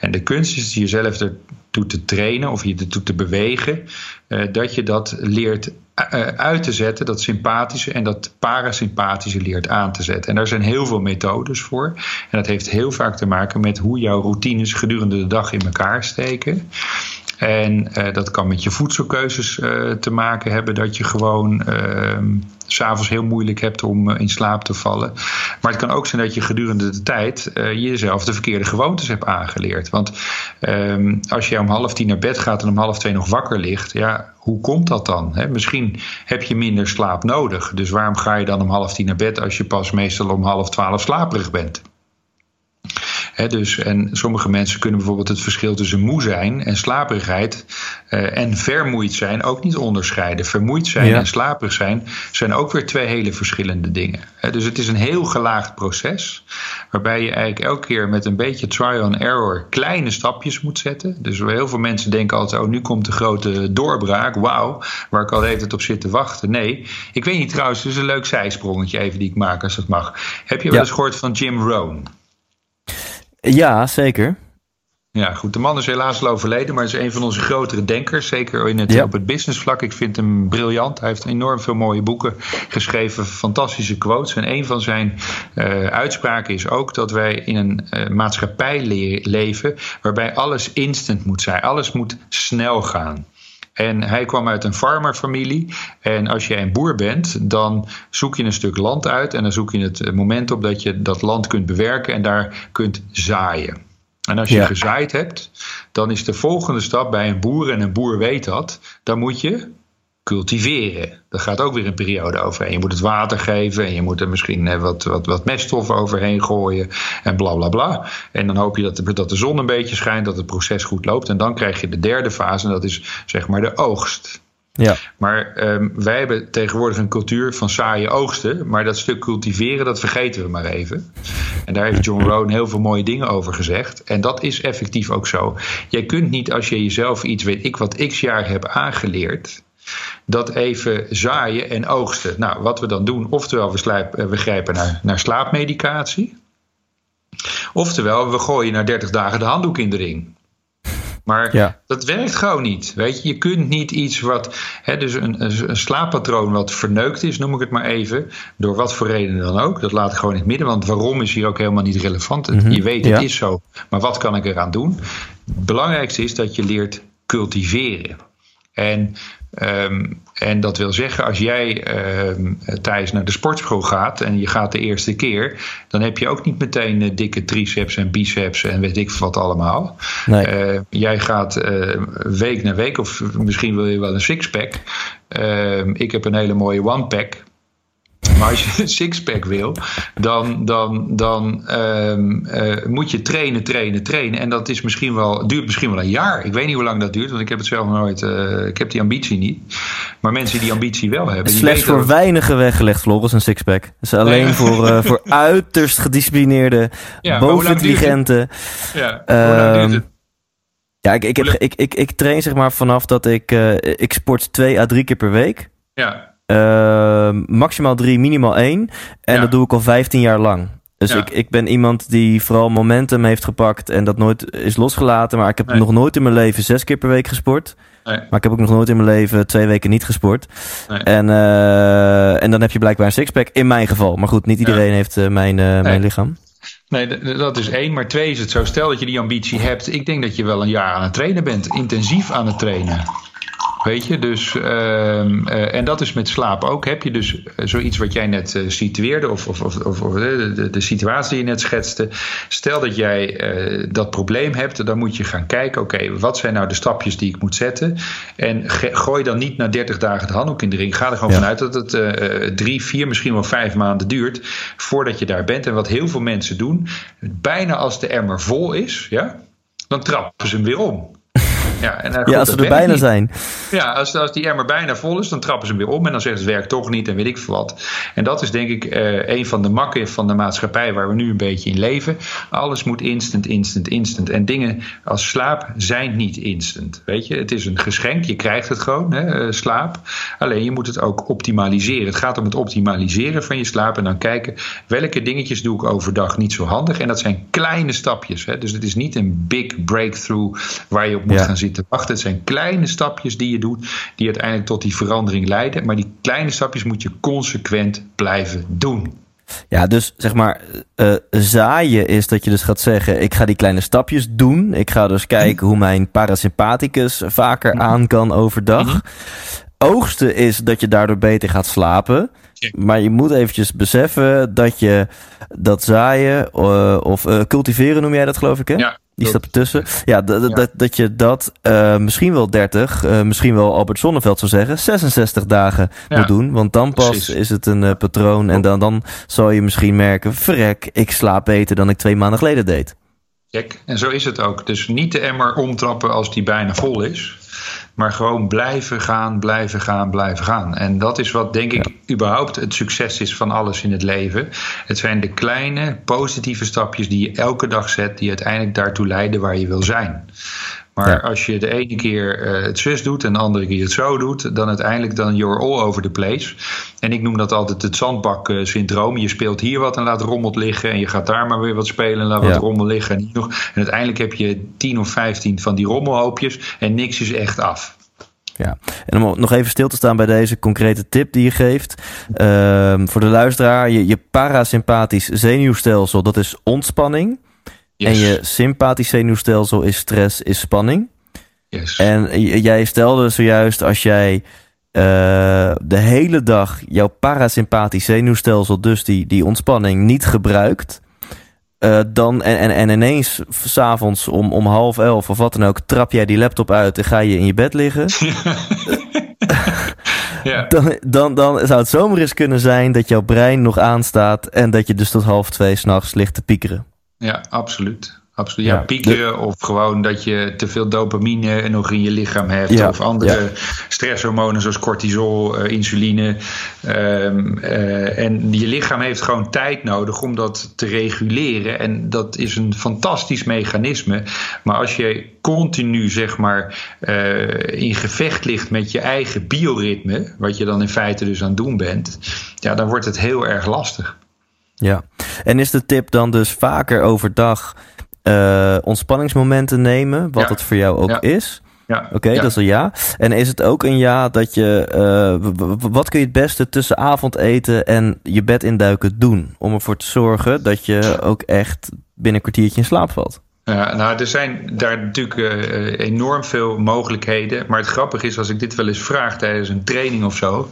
En de kunst is jezelf ertoe te trainen of je ertoe te bewegen, uh, dat je dat leert uh, uit te zetten, dat sympathische en dat parasympathische leert aan te zetten. En daar zijn heel veel methodes voor. En dat heeft heel vaak te maken met hoe jouw routines gedurende de dag in elkaar steken. En uh, dat kan met je voedselkeuzes uh, te maken hebben, dat je gewoon uh, s'avonds heel moeilijk hebt om in slaap te vallen. Maar het kan ook zijn dat je gedurende de tijd jezelf de verkeerde gewoontes hebt aangeleerd. Want ehm, als je om half tien naar bed gaat en om half twee nog wakker ligt, ja, hoe komt dat dan? Misschien heb je minder slaap nodig. Dus waarom ga je dan om half tien naar bed als je pas meestal om half twaalf slaperig bent? He, dus, en sommige mensen kunnen bijvoorbeeld het verschil tussen moe zijn en slaperigheid uh, en vermoeid zijn ook niet onderscheiden. Vermoeid zijn ja. en slaperig zijn zijn ook weer twee hele verschillende dingen. He, dus het is een heel gelaagd proces, waarbij je eigenlijk elke keer met een beetje trial and error kleine stapjes moet zetten. Dus heel veel mensen denken altijd: oh, nu komt de grote doorbraak, wauw, waar ik al even op zit te wachten. Nee, ik weet niet trouwens, het is een leuk zijsprongetje even die ik maak als dat mag. Heb je wel eens gehoord van Jim Rohn? Ja, zeker. Ja, goed. De man is helaas al overleden, maar is een van onze grotere denkers. Zeker in het, ja. op het businessvlak. Ik vind hem briljant. Hij heeft enorm veel mooie boeken geschreven, fantastische quotes. En een van zijn uh, uitspraken is ook dat wij in een uh, maatschappij le leven waarbij alles instant moet zijn. Alles moet snel gaan. En hij kwam uit een farmerfamilie. En als je een boer bent, dan zoek je een stuk land uit. En dan zoek je het moment op dat je dat land kunt bewerken en daar kunt zaaien. En als je ja. gezaaid hebt, dan is de volgende stap bij een boer, en een boer weet dat, dan moet je cultiveren. Dat gaat ook weer een periode overheen. Je moet het water geven en je moet er misschien wat, wat, wat meststoffen overheen gooien en bla bla bla. En dan hoop je dat de, dat de zon een beetje schijnt, dat het proces goed loopt. En dan krijg je de derde fase en dat is zeg maar de oogst. Ja. Maar ehm, wij hebben tegenwoordig een cultuur van saaie oogsten. Maar dat stuk cultiveren, dat vergeten we maar even. En daar heeft John Rohn heel veel mooie dingen over gezegd. En dat is effectief ook zo. Jij kunt niet als je jezelf iets, weet ik wat, x jaar hebt aangeleerd dat even zaaien en oogsten. Nou, wat we dan doen, oftewel we, slijp, we grijpen naar, naar slaapmedicatie. Oftewel, we gooien na 30 dagen de handdoek in de ring. Maar Ja. dat werkt gewoon niet. Weet je, je kunt niet iets wat. Hè, dus een, slaappatroon wat verneukt is, noem ik het maar even. Door wat voor reden dan ook. Dat laat ik gewoon in het midden. Want waarom is hier ook helemaal niet relevant. Het- Je weet, het ja. is zo. Maar wat kan ik eraan doen? Het belangrijkste is dat je leert cultiveren. En, ehm, en dat wil zeggen, als jij ehm Thijs naar de sportschool gaat en je gaat de eerste keer, dan heb je ook niet meteen eh, dikke triceps en biceps en weet ik wat allemaal. Nee. Eh, jij gaat eh, week na week, of misschien wil je wel een sixpack. Ehm ik heb een hele mooie one-pack. Maar als je een sixpack wil, dan, dan, dan ehm, eh, moet je trainen, trainen, trainen. En dat is misschien wel, duurt misschien wel een jaar. Ik weet niet hoe lang dat duurt, want ik heb het zelf nooit. eh, ik heb die ambitie niet. Maar mensen die ambitie wel hebben. Slechts weten voor ook- weinigen weggelegd, Floris, een sixpack. Dus alleen Nee. voor, eh, voor uiterst gedisciplineerde, Ja, bovenintelligente. Ja, Ehm? Ja, ik, ik, heb, ik, ik, ik train zeg maar vanaf dat ik... ik sport twee à drie keer per week. Ja, Eh, maximaal drie, minimaal één. En Ja. dat doe ik al 15 jaar lang. Dus Ja. ik, ik ben iemand die vooral momentum heeft gepakt en dat nooit is losgelaten. Maar ik heb Nee. nog nooit in mijn leven zes keer per week gesport. nee, Maar ik heb ook nog nooit in mijn leven twee weken niet gesport. nee. En, eh, en dan heb je blijkbaar een sixpack, in mijn geval. Maar goed, niet iedereen heeft eh, mijn, eh, mijn lichaam. Nee, dat is één. Maar twee is het zo. Stel dat je die ambitie hebt. Ik denk dat je wel een jaar aan het trainen bent. Intensief aan het trainen. Weet je, dus. ehm, eh, en dat is met slaap ook. Heb je dus eh, zoiets wat jij net eh, situeerde. Of, of, of, of de, de, situatie die je net schetste. Stel dat jij dat probleem hebt. Dan moet je gaan kijken. Oké, wat zijn nou de stapjes die ik moet zetten? En ge- gooi dan niet na 30 dagen de handdoek in de ring. Ga er gewoon Ja. vanuit dat het drie, vier, misschien wel vijf maanden duurt. Voordat je daar bent. En wat heel veel mensen doen. Bijna als de emmer vol is. Ja, dan trappen ze hem weer om. Ja, en, goed, Ja, als we er bijna niet. zijn. Ja, als, als die emmer bijna vol is, dan trappen ze hem weer om. En dan zeggen ze het werkt toch niet en weet ik veel wat. En dat is denk ik eh, een van de makken van de maatschappij waar we nu een beetje in leven. Alles moet instant, instant, instant. En dingen als slaap zijn niet instant. Weet je, het is een geschenk. Je krijgt het gewoon, hè, eh, slaap. Alleen je moet het ook optimaliseren. Het gaat om het optimaliseren van je slaap. En dan kijken welke dingetjes doe ik overdag niet zo handig. En dat zijn kleine stapjes. Hè. Dus het is niet een big breakthrough waar je op moet Ja. gaan zitten wachten. Het zijn kleine stapjes die je doet, die uiteindelijk tot die verandering leiden. Maar die kleine stapjes moet je consequent blijven doen. Ja, dus zeg maar, eh, zaaien is dat je dus gaat zeggen: ik ga die kleine stapjes doen. Ik ga dus kijken hoe mijn parasympathicus vaker aan kan overdag. Oogsten is dat je daardoor beter gaat slapen. Maar je moet eventjes beseffen dat je dat zaaien eh, of eh, cultiveren noem jij dat geloof ik hè? Ja, Die klopt. staat ertussen. Ja, dat, dat, Ja. dat, dat je dat eh, misschien wel 30, eh, misschien wel Albert Sonneveld zou zeggen, 66 dagen Ja, moet doen. Want dan pas precies. is het een eh, patroon. En dan, dan zal je misschien merken, verrek, ik slaap beter dan ik twee maanden geleden deed. Check. En zo is het ook. Dus niet de emmer omtrappen als die bijna vol is. Maar gewoon blijven gaan, blijven gaan, blijven gaan. En dat is wat, denk ik, überhaupt het succes is van alles in het leven. Het zijn de kleine, positieve stapjes die je elke dag zet, die uiteindelijk daartoe leiden waar je wil zijn. Maar Ja. als je de ene keer eh, het zus doet en de andere keer het zo doet, dan uiteindelijk dan you're all over the place. En ik noem dat altijd het zandbak-syndroom. Je speelt hier wat en laat rommel liggen. En je gaat daar maar weer wat spelen en laat Ja. wat rommel liggen. En, hier nog. en uiteindelijk heb je 10 of 15 van die rommelhoopjes en niks is echt af. Ja, en om nog even stil te staan bij deze concrete tip die je geeft. Ehm, voor de luisteraar, je, je parasympathisch zenuwstelsel, dat is ontspanning. Yes. En je sympathisch zenuwstelsel is stress, is spanning. yes. En jij stelde zojuist, als jij eh, de hele dag jouw parasympathisch zenuwstelsel, dus die, die ontspanning, niet gebruikt. eh, dan, en, en, en ineens s'avonds om, om half elf of wat dan ook, trap jij die laptop uit en ga je in je bed liggen. ja. Dan, dan, dan zou het zomaar eens kunnen zijn dat jouw brein nog aanstaat en dat je dus tot half twee s'nachts ligt te piekeren. Ja, absoluut. Absoluut. Ja, Ja, pieken of gewoon dat je te veel dopamine nog in je lichaam hebt. Ja, Of andere stresshormonen zoals cortisol, uh, insuline. Um, uh, en je lichaam heeft gewoon tijd nodig om dat te reguleren. En dat is een fantastisch mechanisme. Maar als je continu zeg maar uh, in gevecht ligt met je eigen bioritme, wat je dan in feite dus aan het doen bent, ja, dan wordt het heel erg lastig. Ja, en is de tip dan dus vaker overdag uh, ontspanningsmomenten nemen, wat ja. het voor jou ook ja. is? Ja, Oké, okay, dat is een ja. En is het ook een ja dat je. Uh, wat kun je het beste tussen avondeten en je bed induiken doen? Om ervoor te zorgen dat je ook echt binnen een kwartiertje in slaap valt? Ja, nou, er zijn daar natuurlijk uh, enorm veel mogelijkheden. Maar het grappige is, als ik dit wel eens vraag tijdens een training of zo.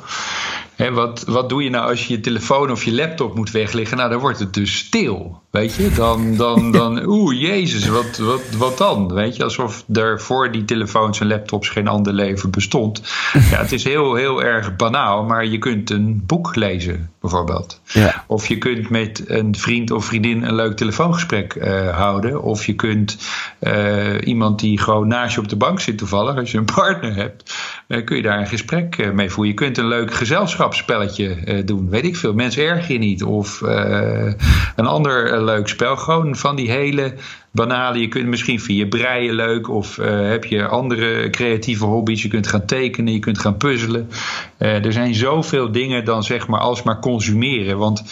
Hè, wat, wat doe je nou als je je telefoon of je laptop moet wegleggen? Nou, dan wordt het dus stil. Weet je, dan, dan, dan oeh, jezus, wat, wat, wat dan? Weet je, alsof er voor die telefoons en laptops geen ander leven bestond. Ja, het is heel, heel erg banaal, maar je kunt een boek lezen, bijvoorbeeld. Ja. Of je kunt met een vriend of vriendin een leuk telefoongesprek uh, houden. Of je kunt uh, iemand die gewoon naast je op de bank zit, toevallig, als je een partner hebt, uh, kun je daar een gesprek mee voeren. Je kunt een leuk gezelschapsspelletje doen, weet ik veel. Mensen erg je niet. Of een ander leuk spel. Gewoon van die hele banale. Je kunt misschien via breien leuk. Of heb je andere creatieve hobby's. Je kunt gaan tekenen. Je kunt gaan puzzelen. Er zijn zoveel dingen dan zeg maar alsmaar consumeren. Want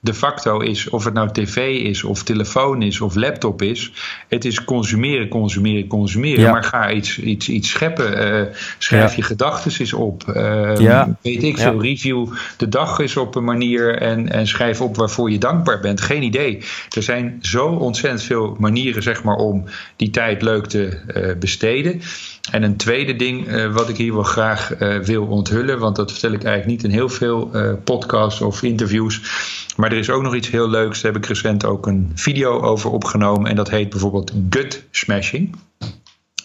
de facto is, of het nou tv is, of telefoon is, of laptop is. Het is consumeren, consumeren, consumeren. Ja. Maar ga iets, iets, iets scheppen. Uh, schrijf Ja. je gedachten eens op. Uh, Ja. Weet ik veel. Review de dag eens op een manier. En, en schrijf op waarvoor je dankbaar bent. Geen idee. Er zijn zo ontzettend veel manieren zeg maar, om die tijd leuk te eh, besteden. En een tweede ding eh, wat ik hier wel graag eh, wil onthullen, want dat vertel ik eigenlijk niet in heel veel eh, podcasts of interviews. Maar er is ook nog iets heel leuks. Daar heb ik recent ook een video over opgenomen. En dat heet bijvoorbeeld gut smashing.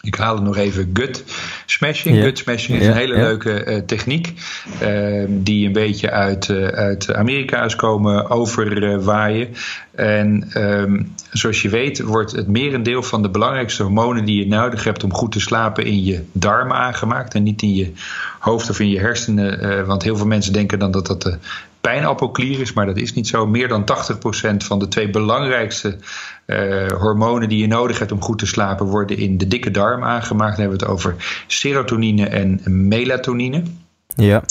Ik haal het nog even gut smashing. Gut smashing is een hele leuke eh, techniek. eh, die een beetje uit, eh, uit Amerika is komen overwaaien. En ehm, zoals je weet wordt het merendeel van de belangrijkste hormonen die je nodig hebt om goed te slapen in je darmen aangemaakt. En niet in je hoofd of in je hersenen. eh, want heel veel mensen denken dan dat dat de pijnappelklier is, maar dat is niet zo. Meer dan 80% van de twee belangrijkste eh, hormonen die je nodig hebt om goed te slapen worden in de dikke darm aangemaakt. Dan hebben we het over serotonine en melatonine. Ja.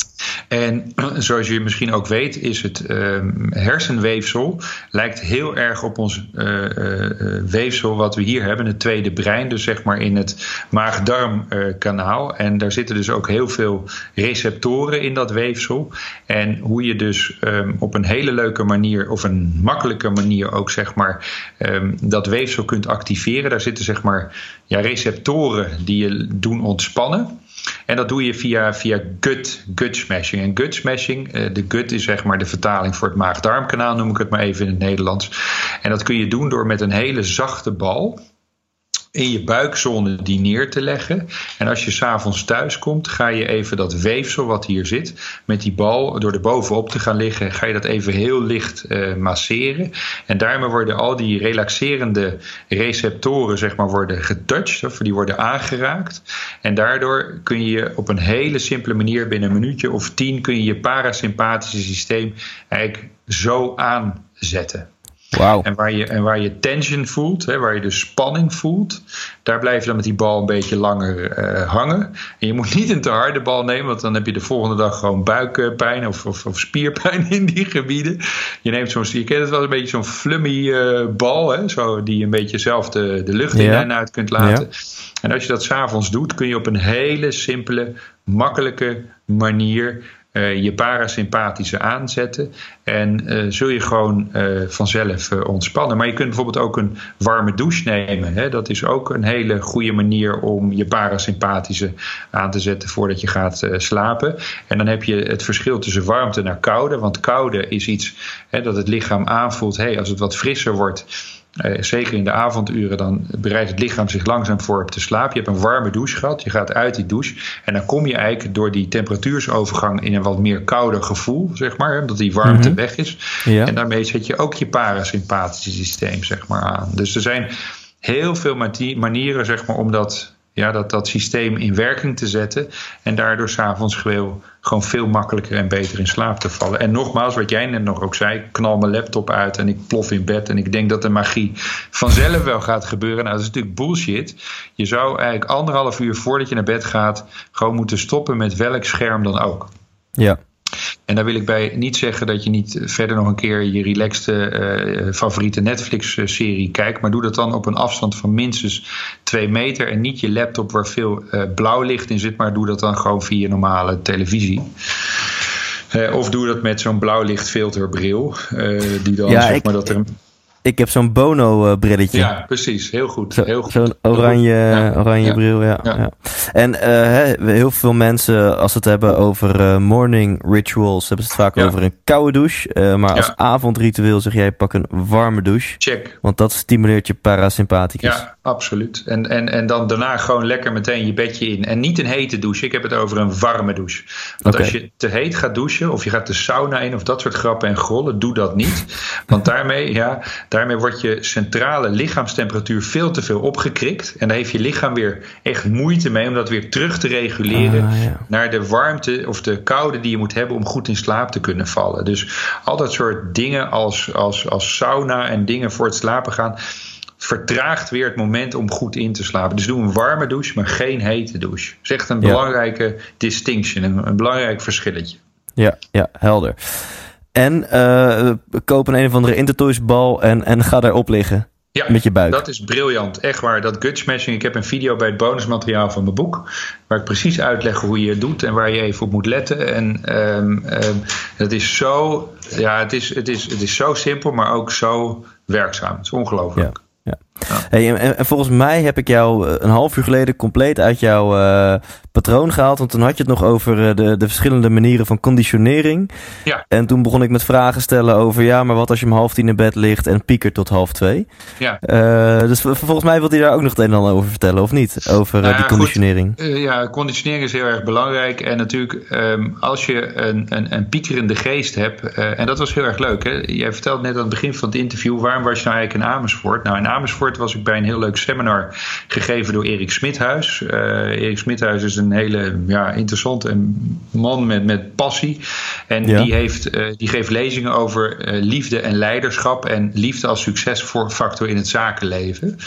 En zoals je misschien ook weet, is het ehm, hersenweefsel lijkt heel erg op ons eh, eh, weefsel wat we hier hebben, het tweede brein, dus zeg maar in het maag-darm-kanaal. en daar zitten dus ook heel veel receptoren in dat weefsel. En hoe je dus ehm, op een hele leuke manier, of een makkelijke manier ook zeg maar, ehm, dat weefsel kunt activeren. Daar zitten zeg maar ja, receptoren die je doen ontspannen. En dat doe je via, via gut, gut smashing. En gut smashing, eh, de gut is zeg maar de vertaling voor het maag-darmkanaal, noem ik het maar even in het Nederlands. En dat kun je doen door met een hele zachte bal in je buikzone die neer te leggen. En als je s'avonds thuis komt, ga je even dat weefsel wat hier zit, met die bal door er bovenop te gaan liggen, ga je dat even heel licht eh, masseren. En daarmee worden al die relaxerende receptoren, zeg maar, worden getouched, of die worden aangeraakt. En daardoor kun je op een hele simpele manier, binnen een minuutje of tien, kun je je parasympathische systeem eigenlijk zo aanzetten. En waar je, en waar je tension voelt, hè, waar je dus spanning voelt, daar blijf je dan met die bal een beetje langer eh, hangen. En je moet niet een te harde bal nemen, want dan heb je de volgende dag gewoon buikpijn of, of, of spierpijn in die gebieden. Je neemt zo'n, je kent het wel een beetje zo'n flummy eh, bal, hè, zo, die je een beetje zelf de, de lucht in en uit kunt laten. En als je dat s'avonds doet, kun je op een hele simpele, makkelijke manier eh, je parasympathische aanzetten. En eh, zul je gewoon eh, vanzelf ontspannen. Maar je kunt bijvoorbeeld ook een warme douche nemen. Hè? Dat is ook een hele goede manier om je parasympathische aan te zetten voordat je gaat slapen. En dan heb je het verschil tussen warmte naar koude. Want koude is iets hè, dat het lichaam aanvoelt. Hey, als het wat frisser wordt. Eh, zeker in de avonduren, dan bereidt het lichaam zich langzaam voor op te slapen. Je hebt een warme douche gehad, je gaat uit die douche. En dan kom je eigenlijk door die temperatuursovergang in een wat meer kouder gevoel, zeg maar. Omdat die warmte Mhm. weg is. Ja. En daarmee zet je ook je parasympathische systeem, zeg maar, aan. Dus er zijn heel veel manieren, zeg maar, om dat ja, dat, dat systeem in werking te zetten. En daardoor s'avonds gewoon, gewoon veel makkelijker en beter in slaap te vallen. En nogmaals, wat jij net nog ook zei, ik knal mijn laptop uit en ik plof in bed. En ik denk dat de magie vanzelf wel gaat gebeuren. Nou, dat is natuurlijk bullshit. Je zou eigenlijk anderhalf uur voordat je naar bed gaat, gewoon moeten stoppen met welk scherm dan ook. Ja. En daar wil ik bij niet zeggen dat je niet verder nog een keer je relaxte uh, favoriete Netflix-serie kijkt. Maar doe dat dan op een afstand van minstens twee meter. En niet je laptop waar veel uh, blauw licht in zit. Maar doe dat dan gewoon via normale televisie. Uh, of doe dat met zo'n blauwlichtfilterbril. die dan ja, zeg ik, maar dat er. Ik heb zo'n Bono-brilletje. Ja, precies. Heel goed. Zo, heel goed. Zo'n oranje, Ja. oranje Ja. bril, ja. Ja. En eh, heel veel mensen, als ze het hebben over eh, morning rituals, hebben ze het vaak over een koude douche. Eh, maar als avondritueel zeg jij, pak een warme douche. Check. Want dat stimuleert je parasympathicus. Ja, absoluut. En, en, en dan daarna gewoon lekker meteen je bedje in. En niet een hete douche. Ik heb het over een warme douche. Want als je te heet gaat douchen, of je gaat de sauna in, of dat soort grappen en grollen, doe dat niet. Want daarmee, ja, daarmee wordt je centrale lichaamstemperatuur veel te veel opgekrikt. En daar heeft je lichaam weer echt moeite mee om dat weer terug te reguleren Ah, ja. naar de warmte of de koude die je moet hebben om goed in slaap te kunnen vallen. Dus al dat soort dingen als, als, als sauna en dingen voor het slapen gaan vertraagt weer het moment om goed in te slapen. Dus doe een warme douche, maar geen hete douche. Dat is echt een Ja. belangrijke distinction, een, een belangrijk verschilletje. Ja, ja, helder. En eh koop een een of andere Intertoys bal en, en ga daarop liggen. Ja, Met je buik. dat is briljant. Echt waar. Dat gut smashing. Ik heb een video bij het bonusmateriaal van mijn boek. Waar ik precies uitleg hoe je het doet en waar je even op moet letten. En ehm, het is zo. Ja, het is, het, is, het is zo simpel, maar ook zo werkzaam. Het is ongelooflijk. Ja. Hey, en- en, en volgens mij heb ik jou eh, een half uur geleden compleet uit jouw eh, patroon gehaald. Want toen had je het nog over eh, de, de verschillende manieren van conditionering. Ja. En toen begon ik met vragen stellen over... ja, maar wat als je om half tien in bed ligt en piekert tot half twee? Ja. Dus volgens mij wil hij daar ook nog het een en ander over vertellen, of niet? Over Nou die conditionering. Ja, conditionering is heel erg belangrijk. En natuurlijk, ehm, als je een, een, een piekerende geest hebt. en dat was heel erg leuk. Hè? Jij vertelde net aan het begin van het interview. waarom was je nou eigenlijk in Amersfoort? Nou, in Amersfoort was ik bij een heel leuk seminar. gegeven door Erik Smithuis. Eh, Erik Smithuis is een hele ja, interessante man met, met passie. En Ja. die, heeft, eh, die geeft lezingen over eh, liefde en leiderschap. en liefde als succesfactor in het zakenleven.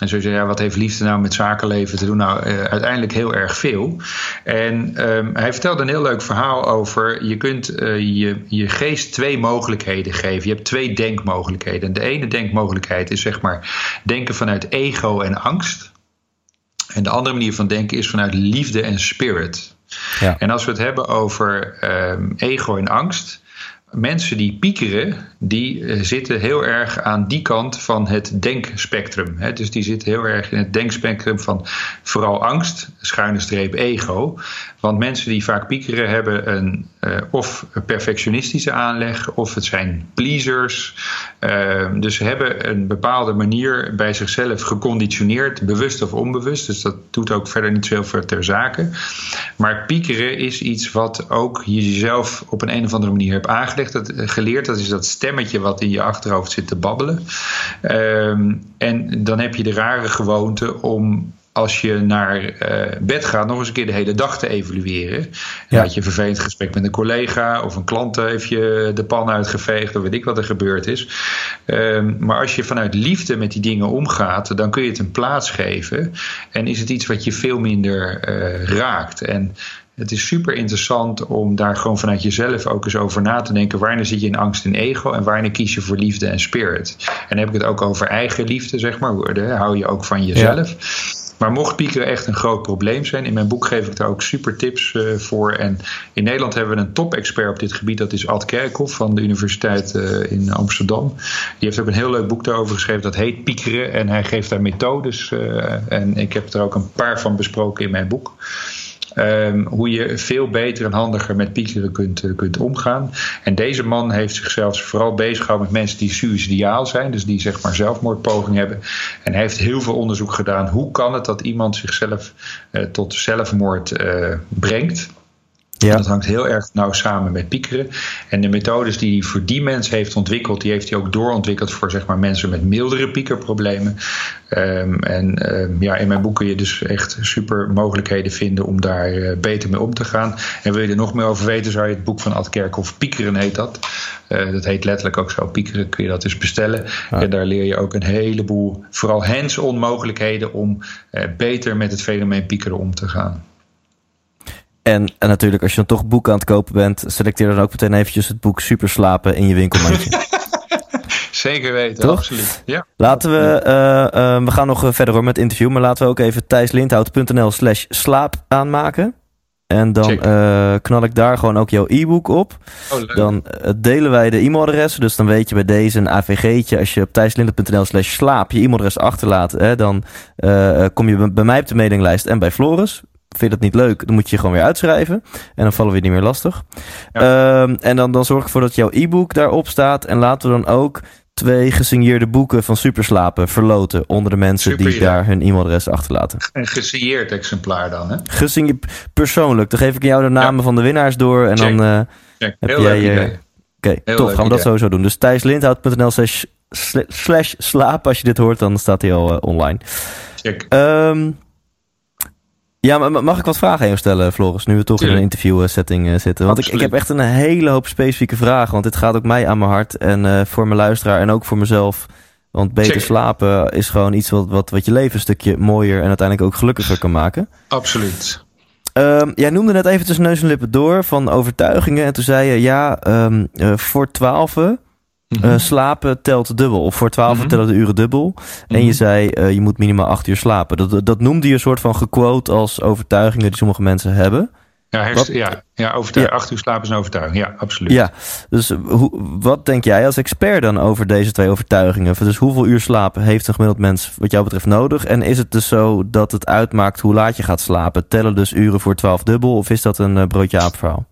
En zo zei ja, wat heeft liefde nou met zakenleven te doen? Nou, eh, uiteindelijk heel erg veel. En ehm, hij vertelde een heel leuk verhaal over... je kunt eh, je, je geest twee mogelijkheden geven. Je hebt twee denkmogelijkheden. En de ene denkmogelijkheid is zeg maar denken vanuit ego en angst. En de andere manier van denken is vanuit liefde en spirit. Ja. En als we het hebben over ehm, ego en angst... Mensen die piekeren, die eh, zitten heel erg aan die kant van het denkspectrum. Hè? Dus die zitten heel erg in het denkspectrum van vooral angst, schuine streep ego. Want mensen die vaak piekeren hebben een eh, of een perfectionistische aanleg, of het zijn pleasers. Ehm, dus ze hebben een bepaalde manier bij zichzelf geconditioneerd, bewust of onbewust. Dus dat doet ook verder niet zoveel ter zake. Maar piekeren is iets wat ook je jezelf op een, een of andere manier hebt aangelegd, dat, eh, geleerd. Dat is dat stemmetje wat in je achterhoofd zit te babbelen. Ehm, en dan heb je de rare gewoonte om als je naar eh, bed gaat, nog eens een keer de hele dag te evalueren. En Ja. had je een vervelend gesprek met een collega of een klant heeft je de pan uitgeveegd of weet ik wat er gebeurd is. Ehm, maar als je vanuit liefde met die dingen omgaat, dan kun je het een plaats geven. En is het iets wat je veel minder eh, raakt. En het is super interessant om daar gewoon vanuit jezelf ook eens over na te denken. Wanneer zit je in angst en ego en wanneer kies je voor liefde en spirit? En dan heb ik het ook over eigen liefde, zeg maar. Hou je ook van jezelf. Maar mocht piekeren echt een groot probleem zijn, in mijn boek geef ik daar ook super tips eh, voor. En in Nederland hebben we een top-expert op dit gebied, dat is Ad Kerkhoff van de Universiteit eh, in Amsterdam. Die heeft ook een heel leuk boek daarover geschreven, dat heet Piekeren. En hij geeft daar methodes. eh, en ik heb er ook een paar van besproken in mijn boek. Ehm, hoe je veel beter en handiger met piekeren kunt, eh, kunt omgaan. En deze man heeft zichzelf vooral bezig gehouden met mensen die suicidiaal zijn, dus die zeg maar zelfmoordpoging hebben. En heeft heel veel onderzoek gedaan. Hoe kan het dat iemand zichzelf eh, tot zelfmoord eh, brengt? Ja. dat hangt heel erg nauw samen met piekeren. En de methodes die hij voor die mensen heeft ontwikkeld, die heeft hij ook doorontwikkeld voor zeg maar, mensen met mildere piekerproblemen. Um, en um, ja, in mijn boek kun je dus echt super mogelijkheden vinden om daar uh, beter mee om te gaan. En wil je er nog meer over weten, zou je het boek van Ad Kerkhoff, Piekeren heet dat. Uh, dat heet letterlijk ook zo, Piekeren, kun je dat dus bestellen. Ja. En daar leer je ook een heleboel, vooral hands-on mogelijkheden om uh, beter met het fenomeen piekeren om te gaan. En, en natuurlijk, als je dan toch boeken aan het kopen bent, selecteer dan ook meteen eventjes het boek Super Slapen in je winkelmandje. Zeker weten, Toch? absoluut. Ja. Laten we, uh, uh, we gaan nog verder hoor met het interview, maar laten we ook even thijslindhout.nl slash slaap aanmaken. En dan uh, knal ik daar gewoon ook jouw e-book op. Oh, dan delen wij de e-mailadres. Dus dan weet je bij deze een AVG'tje. Als je op thijslindhout.nl slash slaap je e-mailadres achterlaat, hè, dan kom je bij mij op de mailinglijst en bij Floris vind je dat niet leuk, dan moet je je gewoon weer uitschrijven. En dan vallen we niet meer lastig. Ja. Um, en dan, dan zorg ik ervoor dat jouw e-book daarop staat. En laten we dan ook twee gesigneerde boeken van Superslapen verloten onder de mensen Super, die ja. daar hun e-mailadres achterlaten. Een gesigneerd exemplaar dan, hè? Gesigneerd persoonlijk. Dan geef ik jou de namen ja. van de winnaars door en Check. dan uh, Check. heb Heel jij... Uh, Oké, okay, tof. Gaan we idee. dat sowieso doen. Dus thijslindhout.nl slash, slash slaap. Als je dit hoort, dan staat hij al uh, online. Check. Um, ja, maar mag ik wat vragen aan stellen, Floris? Nu we toch Tuurlijk. in een interview setting uh, zitten. Want ik, ik, heb echt een hele hoop specifieke vragen. Want dit gaat ook mij aan mijn hart. En uh, voor mijn luisteraar en ook voor mezelf. Want beter slapen is gewoon iets wat, wat, wat je leven een stukje mooier en uiteindelijk ook gelukkiger kan maken. Absoluut. Um, jij noemde net even tussen neus en lippen door van overtuigingen. En toen zei je, ja, um, uh, voor twaalfen Mm -hmm. uh, slapen telt dubbel. Of voor 12 mm -hmm. tellen de uren dubbel. Mm -hmm. En je zei, uh, je moet minimaal 8 uur slapen. Dat, dat noemde je een soort van gequote als overtuigingen die sommige mensen hebben. Ja, herst, ja, ja. 8 uur slapen is een overtuiging. Ja, absoluut. Ja, dus hoe, wat denk jij als expert dan over deze twee overtuigingen? Dus hoeveel uur slapen heeft een gemiddeld mens wat jou betreft nodig? En is het dus zo dat het uitmaakt hoe laat je gaat slapen? Tellen dus uren voor 12 dubbel? Of is dat een uh, broodje aapverhaal?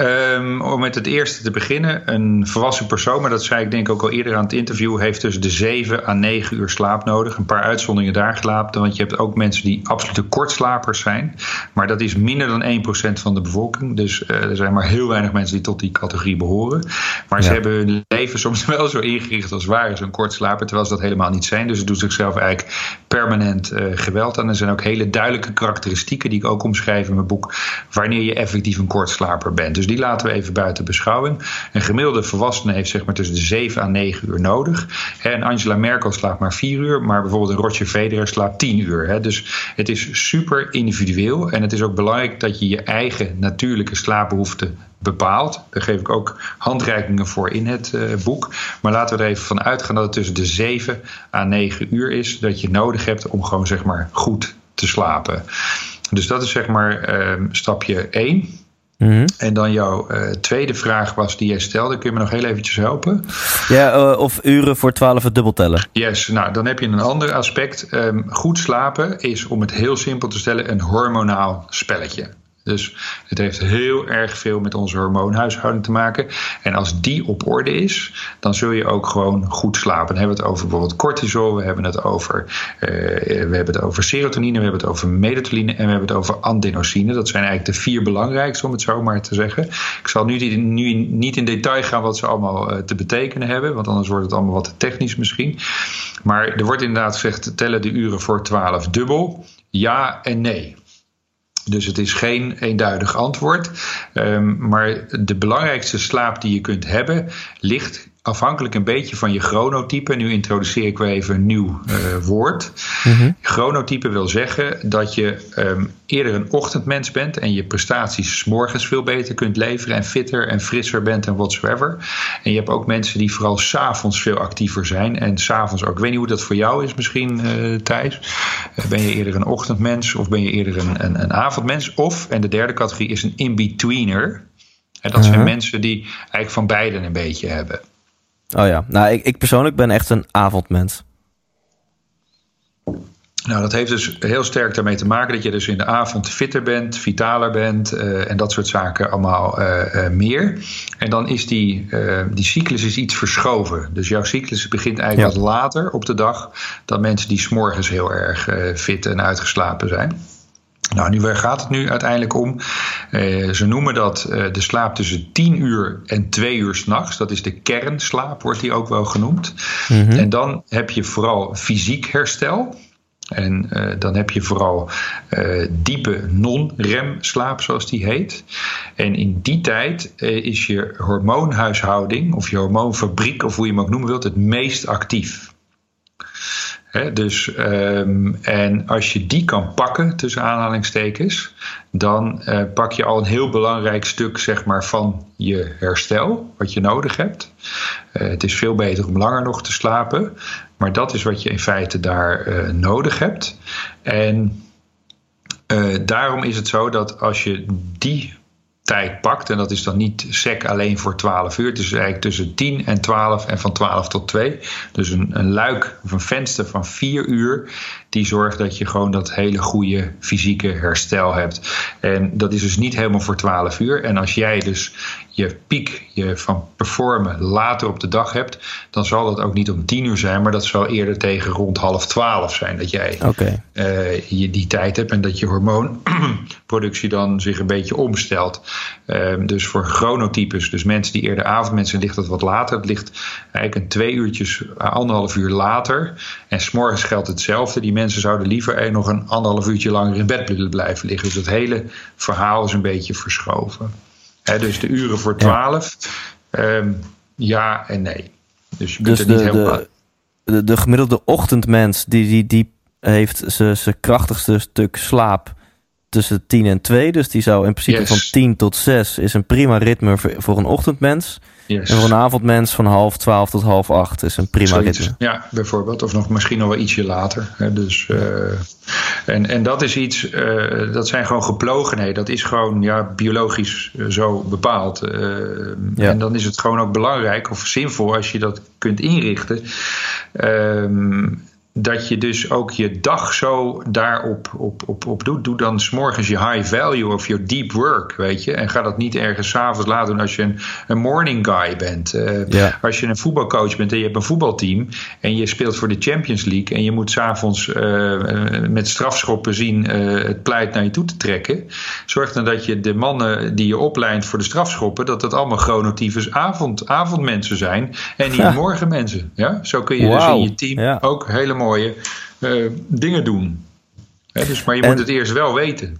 Um, om met het eerste te beginnen. Een volwassen persoon, maar dat zei ik denk ook al eerder aan het interview, heeft tussen de 7 à 9 uur slaap nodig. Een paar uitzonderingen daar gelaten, want je hebt ook mensen die absolute kortslapers zijn. Maar dat is minder dan 1% van de bevolking. Dus uh, er zijn maar heel weinig mensen die tot die categorie behoren. Maar ja. ze hebben hun leven soms wel zo ingericht als waren ze een kortslaper, terwijl ze dat helemaal niet zijn. Dus ze doen zichzelf eigenlijk permanent uh, geweld aan. Er zijn ook hele duidelijke karakteristieken die ik ook omschrijf in mijn boek, wanneer je effectief een kortslaper bent. Dus die laten we even buiten beschouwing. Een gemiddelde volwassene heeft zeg maar tussen de 7 à 9 uur nodig. En Angela Merkel slaapt maar 4 uur, maar bijvoorbeeld een Roger Federer slaapt 10 uur. Dus het is super individueel en het is ook belangrijk dat je je eigen natuurlijke slaapbehoeften bepaalt. Daar geef ik ook handreikingen voor in het uh, boek. Maar laten we er even van uitgaan dat het tussen de 7 à 9 uur is dat je nodig hebt om gewoon zeg maar goed te slapen. Dus dat is zeg maar uh, stapje 1. Mm -hmm. En dan jouw uh, tweede vraag was die jij stelde. Kun je me nog heel eventjes helpen? Ja, uh, of uren voor 12 het dubbel tellen. Yes, nou dan heb je een ander aspect. Um, goed slapen is, om het heel simpel te stellen, een hormonaal spelletje. Dus het heeft heel erg veel met onze hormoonhuishouding te maken. En als die op orde is, dan zul je ook gewoon goed slapen. Dan hebben we het over bijvoorbeeld cortisol, we hebben het over, uh, we hebben het over serotonine, we hebben het over melatonine en we hebben het over adenosine. Dat zijn eigenlijk de vier belangrijkste, om het zo maar te zeggen. Ik zal nu, nu niet in detail gaan wat ze allemaal uh, te betekenen hebben, want anders wordt het allemaal wat te technisch misschien. Maar er wordt inderdaad gezegd, tellen de uren voor 12 dubbel. Ja en nee. Dus het is geen eenduidig antwoord. Um, maar de belangrijkste slaap die je kunt hebben ligt afhankelijk een beetje van je chronotype. Nu introduceer ik weer even een nieuw uh, woord. Mm-hmm. Chronotype wil zeggen dat je um, eerder een ochtendmens bent en je prestaties s morgens veel beter kunt leveren en fitter en frisser bent en whatsoever. En je hebt ook mensen die vooral s'avonds veel actiever zijn en s'avonds ook. Ik weet niet hoe dat voor jou is misschien, uh, Thijs. Uh, ben je eerder een ochtendmens of ben je eerder een, een, een avondmens? Of, en de derde categorie is een in-betweener. En dat zijn uh-huh. mensen die eigenlijk van beiden een beetje hebben. Oh ja, nou ik, ik persoonlijk ben echt een avondmens. Nou, dat heeft dus heel sterk daarmee te maken dat je dus in de avond fitter bent, vitaler bent uh, en dat soort zaken allemaal uh, uh, meer. En dan is die, die cyclus is iets verschoven. Dus jouw cyclus begint eigenlijk ja. wat later op de dag dan mensen die s'morgens heel erg fit en uitgeslapen zijn. Nou, nu waar gaat het nu uiteindelijk om? Eh, ze noemen dat eh, de slaap tussen 10 uur en 2 uur s'nachts. Dat is de kernslaap, wordt die ook wel genoemd. En dan heb je vooral fysiek herstel. En eh, dan heb je vooral eh, diepe non-rem slaap, zoals die heet. En in die tijd eh, is je hormoonhuishouding, of je hormoonfabriek, of hoe je hem ook noemen wilt, het meest actief. Dus, ehm, en als je die kan pakken, tussen aanhalingstekens, dan pak je al een heel belangrijk stuk zeg maar, van je herstel, wat je nodig hebt. Het is veel beter om langer nog te slapen, maar dat is wat je in feite daar eh, nodig hebt. En eh, daarom is het zo dat als je die tijd pakt, en dat is dan niet sec alleen voor 12 uur, het is eigenlijk tussen 10 en 12 en van 12 tot 2. Dus een, een luik of een venster van 4 uur, die zorgt dat je gewoon dat hele goede fysieke herstel hebt. En dat is dus niet helemaal voor 12 uur. En als jij dus je piek je van performen later op de dag hebt, dan zal dat ook niet om 10 uur zijn, maar dat zal eerder tegen rond half 12 zijn dat jij eh, je die tijd hebt en dat je hormoonproductie dan zich een beetje omstelt. Ehm, dus voor chronotypes, dus mensen die eerder avondmensen, ligt dat wat later. Het ligt eigenlijk een twee uurtjes, eh, anderhalf uur later. En s'morgens geldt hetzelfde. Die mensen zouden liever nog een anderhalf uurtje langer in bed willen blijven liggen. Dus het hele verhaal is een beetje verschoven. Dus de uren voor 12, ehm, ja en nee. Dus je kunt Dus er niet de, helemaal. de, de, de gemiddelde ochtendmens die, die, die heeft zijn krachtigste stuk slaap tussen 10 en 2. Dus die zou in principe Yes. van 10 tot 6 is een prima ritme voor, voor een ochtendmens. Yes. En voor een avondmens van half 12 tot half 8 is een prima ritme. Ja, bijvoorbeeld. Of nog misschien nog wel ietsje later. Hè, dus, eh, en, en dat is iets, eh, dat zijn gewoon geplogenheden. Dat is gewoon ja, biologisch eh, zo bepaald. Ja. En dan is het gewoon ook belangrijk of zinvol als je dat kunt inrichten. ehm, dat je dus ook je dag zo daarop op, op, op doet. Doe dan s'morgens je high value of je deep work, weet je. En ga dat niet ergens s'avonds laten doen als je een, een morning guy bent. Eh, Ja. Als je een voetbalcoach bent en je hebt een voetbalteam... en je speelt voor de Champions League... en je moet s'avonds uh, met strafschoppen zien uh, het pleit naar je toe te trekken... zorg dan dat je de mannen die je opleidt voor de strafschoppen... dat dat allemaal chronotypes avond, avondmensen zijn en niet Ja. morgenmensen. Ja? Zo kun je dus in je team Ja. ook hele mooie eh, dingen doen. Dus, maar je En- moet het eerst wel weten.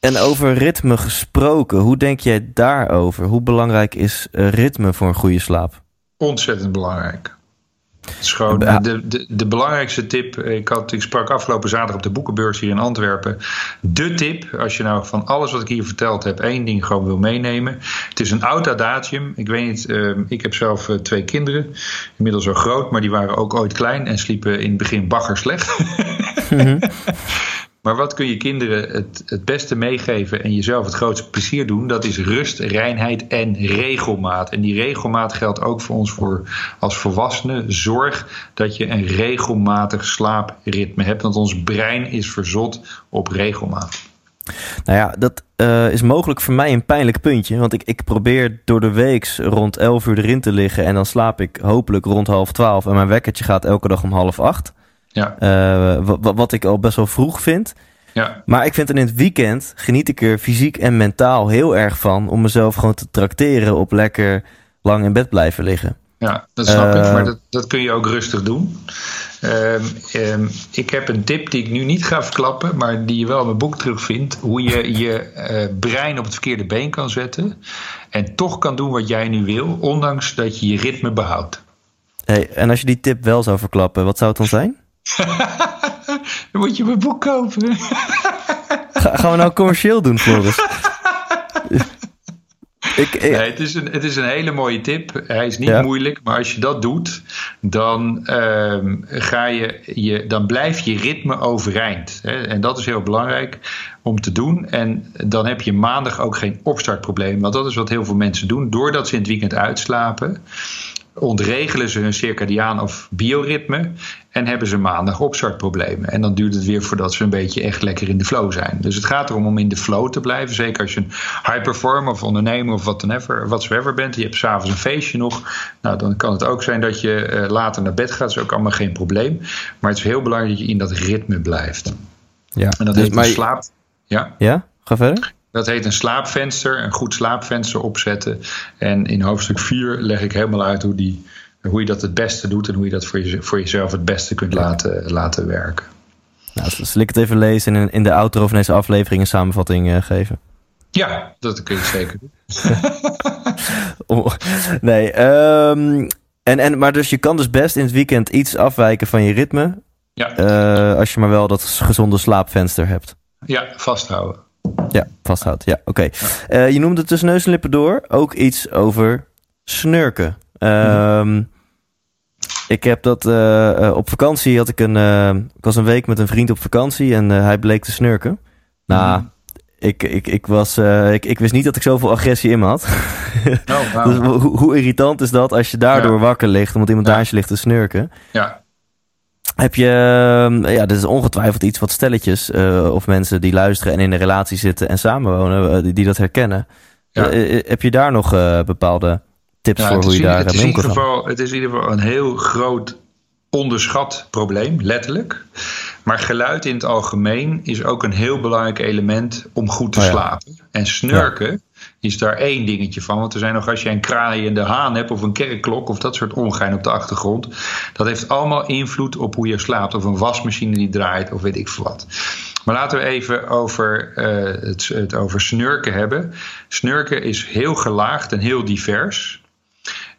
En over ritme gesproken, hoe denk jij daarover? Hoe belangrijk is eh, ritme voor een goede slaap? Ontzettend belangrijk. Ja. de, de, de belangrijkste tip. Ik, had, ik sprak afgelopen zaterdag op de boekenbeurs hier in Antwerpen. De tip, als je nou van alles wat ik hier verteld heb, één ding gewoon wil meenemen. Het is een oud adagium. Ik weet niet, eh, ik heb zelf eh, twee kinderen. Inmiddels zo groot, maar die waren ook ooit klein en sliepen in het begin bagger slecht. Maar wat kun je kinderen het, het beste meegeven en jezelf het grootste plezier doen? Dat is rust, reinheid en regelmaat. En die regelmaat geldt ook voor ons voor als volwassenen. Zorg dat je een regelmatig slaapritme hebt, want ons brein is verzot op regelmaat. Nou ja, dat eh, is mogelijk voor mij een pijnlijk puntje. Want ik, ik probeer door de weeks rond 11 uur erin te liggen. En dan slaap ik hopelijk rond half 12. En mijn wekkertje gaat elke dag om half 8. Ja, Eh, wa- wa- wat ik al best wel vroeg vind. ja, Maar ik vind er in het weekend geniet ik er fysiek en mentaal heel erg van. Om mezelf gewoon te trakteren op lekker lang in bed blijven liggen. ja dat snap ik. Eh, Maar dat, dat kun je ook rustig doen. Ehm, ehm, ik heb een tip die ik nu niet ga verklappen, maar die je wel in mijn boek terugvindt. Hoe je je eh, brein op het verkeerde been kan zetten. En toch kan doen wat jij nu wil, ondanks dat je je ritme behoudt. Hey, en als je die tip wel zou verklappen, wat zou het dan zijn? Dan moet je mijn boek kopen. Ga- gaan we nou commercieel doen, Floris? ik, ik- Nee, het, is een, het is een hele mooie tip. Hij is niet Ja. moeilijk, maar als je dat doet, dan, ehm, ga je, je, dan blijft je ritme overeind. Hè? En dat is heel belangrijk om te doen. En dan heb je maandag ook geen opstartprobleem. Want dat is wat heel veel mensen doen. Doordat ze in het weekend uitslapen, ontregelen ze hun circadiaan of bioritme en hebben ze maandag opstartproblemen. En dan duurt het weer voordat ze een beetje echt lekker in de flow zijn. Dus het gaat erom om in de flow te blijven. Zeker als je een high performer of ondernemer of whatever, whatsoever bent. Je hebt s'avonds een feestje nog. Nou, dan kan het ook zijn dat je eh, later naar bed gaat. Dat is ook allemaal geen probleem. Maar het is heel belangrijk dat je in dat ritme blijft. ja, En dat dus, heet maar een slaap. Ja. Ja, ga verder. Dat heet een slaapvenster, een goed slaapvenster opzetten. En in hoofdstuk 4 leg ik helemaal uit hoe, die, hoe je dat het beste doet en hoe je dat voor, je, voor jezelf het beste kunt laten, laten werken. Nou, zal ik het even lezen en in, de outro van deze aflevering een samenvatting uh, geven? Ja, dat kun je zeker doen. oh, nee, um, en, en, maar dus je kan dus best in het weekend iets afwijken van je ritme. Ja. Uh, als je maar wel dat gezonde slaapvenster hebt. Ja, vasthouden. Ja, vasthoudt. Ja, oké. Okay. Ja. Uh, je noemde tussen neus en lippen door ook iets over snurken. Um, ik heb dat uh, op vakantie had ik een. Uh, ik was een week met een vriend op vakantie en hij bleek te snurken. Nou, mm. ik, ik, ik, was, ik, ik wist niet dat ik zoveel agressie in me had. Oh, wow. dus hoe, hoe, irritant is dat als je daardoor ja. wakker ligt, omdat iemand ja. naast je ligt te snurken? Ja. Heb je, ja, dit is ongetwijfeld iets wat stelletjes of mensen die luisteren en in een relatie zitten en samenwonen, die, die, dat herkennen. Ja. Heb je daar nog bepaalde tips ja, voor hoe je daar het is, in ieder geval, het is in ieder geval een heel groot onderschat probleem, letterlijk. Maar geluid in het algemeen is ook een heel belangrijk element om goed te Oh ja. slapen. En snurken is daar één dingetje van. Want er zijn nog als je een kraaiende haan hebt of een kerkklok of dat soort ongein op de achtergrond. Dat heeft allemaal invloed op hoe je slaapt. Of een wasmachine die draait of weet ik veel wat. Maar laten we even over, eh, het, het over snurken hebben. Snurken is heel gelaagd en heel divers.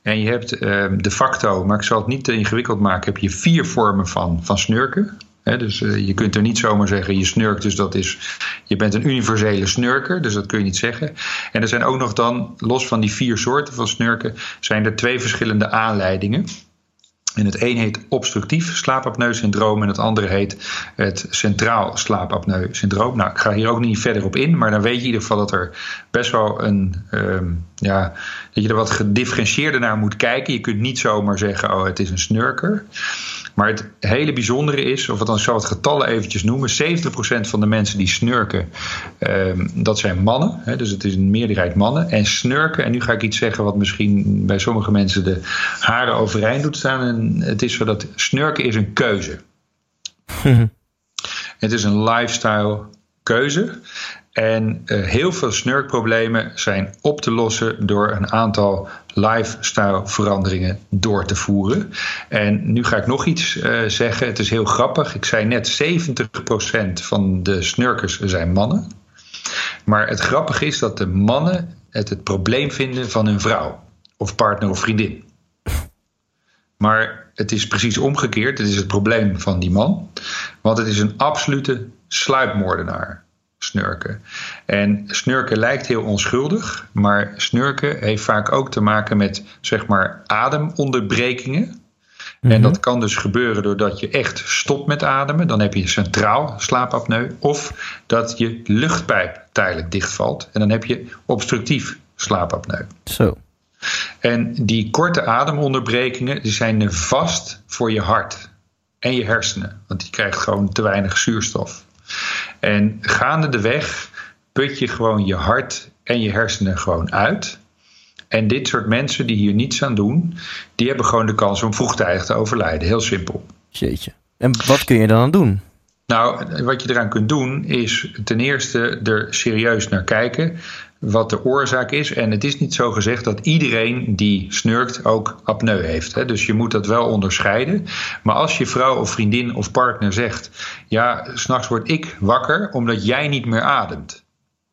En je hebt eh, de facto, maar ik zal het niet te ingewikkeld maken, heb je vier vormen van, van snurken. Dus uh, je kunt er niet zomaar zeggen je snurkt, dus dat is, je bent een universele snurker, dus dat kun je niet zeggen. En er zijn ook nog dan, los van die vier soorten van snurken, zijn er twee verschillende aanleidingen. En het een heet obstructief slaapapneu-syndroom en het andere heet het centraal slaapapneu-syndroom. Nou, ik ga hier ook niet verder op in, maar dan weet je in ieder geval dat er best wel een, um, ja, dat je er wat gedifferentieerder naar moet kijken. Je kunt niet zomaar zeggen, oh, het is een snurker. Maar het hele bijzondere is, of ik zal het getallen eventjes noemen, 70% van de mensen die snurken, um, dat zijn mannen. Hè, dus het is een meerderheid mannen. En snurken, en nu ga ik iets zeggen wat misschien bij sommige mensen de haren overeind doet staan. En het is zo dat snurken is een keuze. het is een lifestyle keuze. En uh, heel veel snurkproblemen zijn op te lossen door een aantal lifestyle veranderingen door te voeren. En nu ga ik nog iets uh, zeggen. Het is heel grappig. Ik zei net 70% van de snurkers zijn mannen. Maar het grappige is dat de mannen het het probleem vinden van hun vrouw. Of partner of vriendin. Maar het is precies omgekeerd. Het is het probleem van die man. Want het is een absolute sluipmoordenaar snurken. En snurken lijkt heel onschuldig, maar snurken heeft vaak ook te maken met zeg maar ademonderbrekingen. En dat kan dus gebeuren doordat je echt stopt met ademen. Dan heb je centraal slaapapneu. Of dat je luchtpijp tijdelijk dichtvalt. En dan heb je obstructief slaapapneu. Zo. En die korte ademonderbrekingen die zijn nefast voor je hart en je hersenen. Want die krijgt gewoon te weinig zuurstof. En gaande de weg put je gewoon je hart en je hersenen gewoon uit. En dit soort mensen die hier niets aan doen, die hebben gewoon de kans om vroegtijdig te overlijden. Heel simpel. Jeetje. En wat kun je dan aan doen? Nou, wat je eraan kunt doen is ten eerste er serieus naar kijken wat de oorzaak is. En het is niet zo gezegd dat iedereen die snurkt ook apneu heeft. Hè? Dus je moet dat wel onderscheiden. Maar als je vrouw of vriendin of partner zegt: Ja, s'nachts word ik wakker omdat jij niet meer ademt.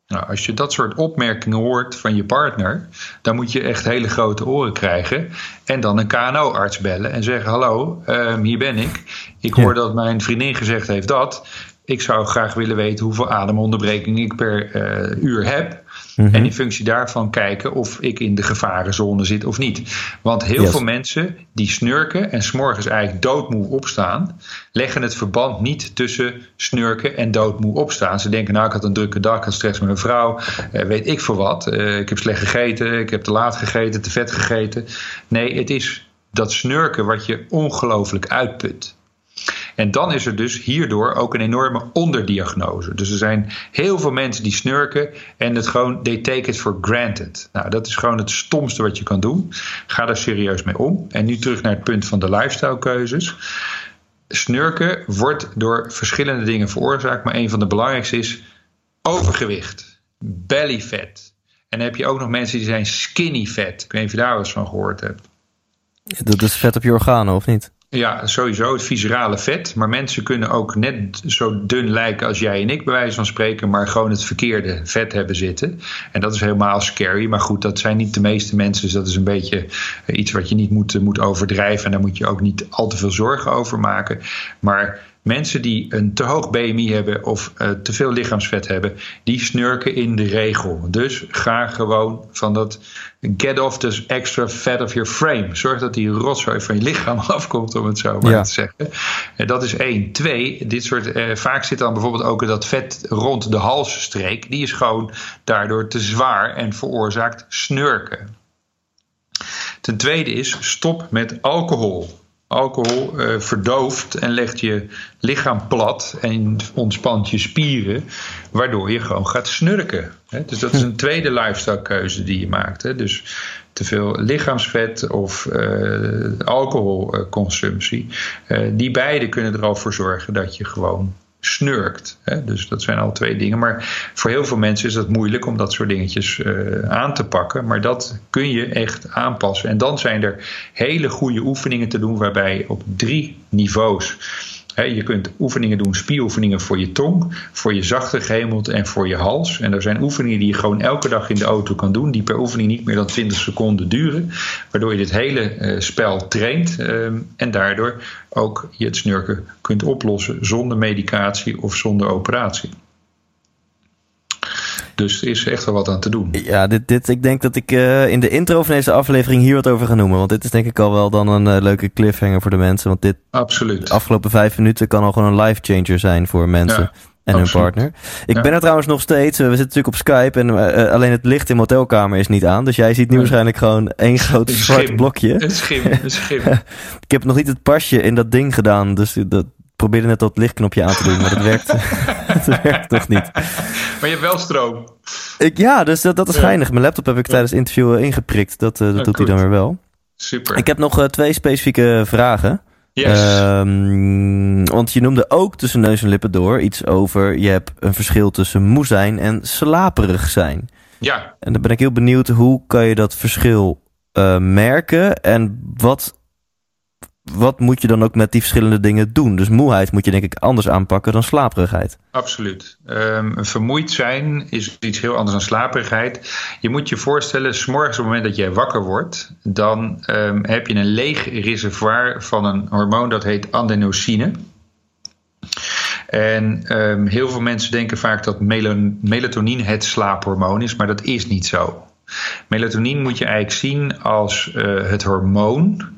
Nou, als je dat soort opmerkingen hoort van je partner, dan moet je echt hele grote oren krijgen. En dan een KNO-arts bellen en zeggen: Hallo, um, hier ben ik. Ik hoor ja. dat mijn vriendin gezegd heeft dat. Ik zou graag willen weten hoeveel ademonderbrekingen ik per uh, uur heb. Mm-hmm. En in functie daarvan kijken of ik in de gevarenzone zit of niet. Want heel yes. veel mensen die snurken en s'morgens eigenlijk doodmoe opstaan, leggen het verband niet tussen snurken en doodmoe opstaan. Ze denken, nou, ik had een drukke dag, ik had stress met mijn vrouw, uh, weet ik veel wat. Uh, ik heb slecht gegeten, ik heb te laat gegeten, te vet gegeten. Nee, het is dat snurken wat je ongelooflijk uitput. En dan is er dus hierdoor ook een enorme onderdiagnose. Dus er zijn heel veel mensen die snurken en het gewoon, they take it for granted. Nou, dat is gewoon het stomste wat je kan doen. Ga daar serieus mee om. En nu terug naar het punt van de lifestyle keuzes. Snurken wordt door verschillende dingen veroorzaakt, maar een van de belangrijkste is overgewicht, bellyfat. En dan heb je ook nog mensen die zijn skinny fat. Ik weet niet of je daar wel eens van gehoord hebt. Dat is vet op je organen, of niet? Ja, sowieso het viscerale vet. Maar mensen kunnen ook net zo dun lijken als jij en ik, bij wijze van spreken, maar gewoon het verkeerde vet hebben zitten. En dat is helemaal scary. Maar goed, dat zijn niet de meeste mensen. Dus dat is een beetje eh, iets wat je niet moet, moet overdrijven. En daar moet je ook niet al te veel zorgen over maken. Maar Mensen die een te hoog BMI hebben of uh, te veel lichaamsvet hebben, die snurken in de regel. Dus ga gewoon van dat get off this extra fat of your frame. Zorg dat die rotzooi van je lichaam afkomt, om het zo maar te zeggen. En dat is één. Twee, dit soort, uh, vaak zit dan bijvoorbeeld ook dat vet rond de halsstreek. Die is gewoon daardoor te zwaar en veroorzaakt snurken. Ten tweede is stop met alcohol. Alcohol uh, verdooft en legt je lichaam plat en ontspant je spieren, waardoor je gewoon gaat snurken. Hè? Dus dat is een tweede lifestyle keuze die je maakt. Hè? Dus te veel lichaamsvet of uh, alcoholconsumptie. Uh, die beide kunnen er al voor zorgen dat je gewoon snurkt. Hè? Dus dat zijn al twee dingen. Maar voor heel veel mensen is het moeilijk om dat soort dingetjes uh, aan te pakken. Maar dat kun je echt aanpassen. En dan zijn er hele goede oefeningen te doen waarbij op drie niveaus je kunt oefeningen doen, spieroefeningen voor je tong, voor je zachte gehemelte en voor je hals. En er zijn oefeningen die je gewoon elke dag in de auto kan doen, die per oefening niet meer dan 20 seconden duren. Waardoor je dit hele uh, spel traint ehm, en daardoor ook je het snurken kunt oplossen zonder medicatie of zonder operatie. Dus er is echt wel wat aan te doen. Ja, dit, dit, ik denk dat ik uh, in de intro van deze aflevering hier wat over ga noemen. Want dit is denk ik al wel dan een uh, leuke cliffhanger voor de mensen. Want dit Absoluut. de afgelopen vijf minuten kan al gewoon een life changer zijn voor mensen. Ja. En Absoluut. hun partner. Ik Ja. ben er trouwens nog steeds. eh, We zitten natuurlijk op Skype. En eh, alleen het licht in mijn hotelkamer is niet aan. Dus jij ziet nu waarschijnlijk gewoon één groot zwart blokje. Een schim, een schim. Ik heb nog niet het pasje in dat ding gedaan. Dus dat probeerde net dat lichtknopje aan te doen. Maar dat werkt, dat werkt toch niet. Maar je hebt wel stroom. Ik, ja, dus dat, dat is geinig. Mijn laptop heb ik tijdens het interview eh, ingeprikt. Dat, eh, dat doet hij dan weer wel. Super. Ik heb nog eh, twee specifieke vragen. yes. Ehm, want je noemde ook tussen neus en lippen door iets over... je hebt een verschil tussen moe zijn en slaperig zijn. ja, En dan ben ik heel benieuwd, hoe kan je dat verschil eh, merken? En wat, wat moet je dan ook met die verschillende dingen doen? Dus moeheid moet je denk ik anders aanpakken dan slaperigheid. absoluut. Ehm, vermoeid zijn is iets heel anders dan slaperigheid. Je moet je voorstellen, s morgens op het moment dat jij wakker wordt, dan ehm, heb je een leeg reservoir van een hormoon dat heet adenosine. En ehm, heel veel mensen denken vaak dat melatonine het slaaphormoon is, maar dat is niet zo. Melatonine moet je eigenlijk zien als eh, het hormoon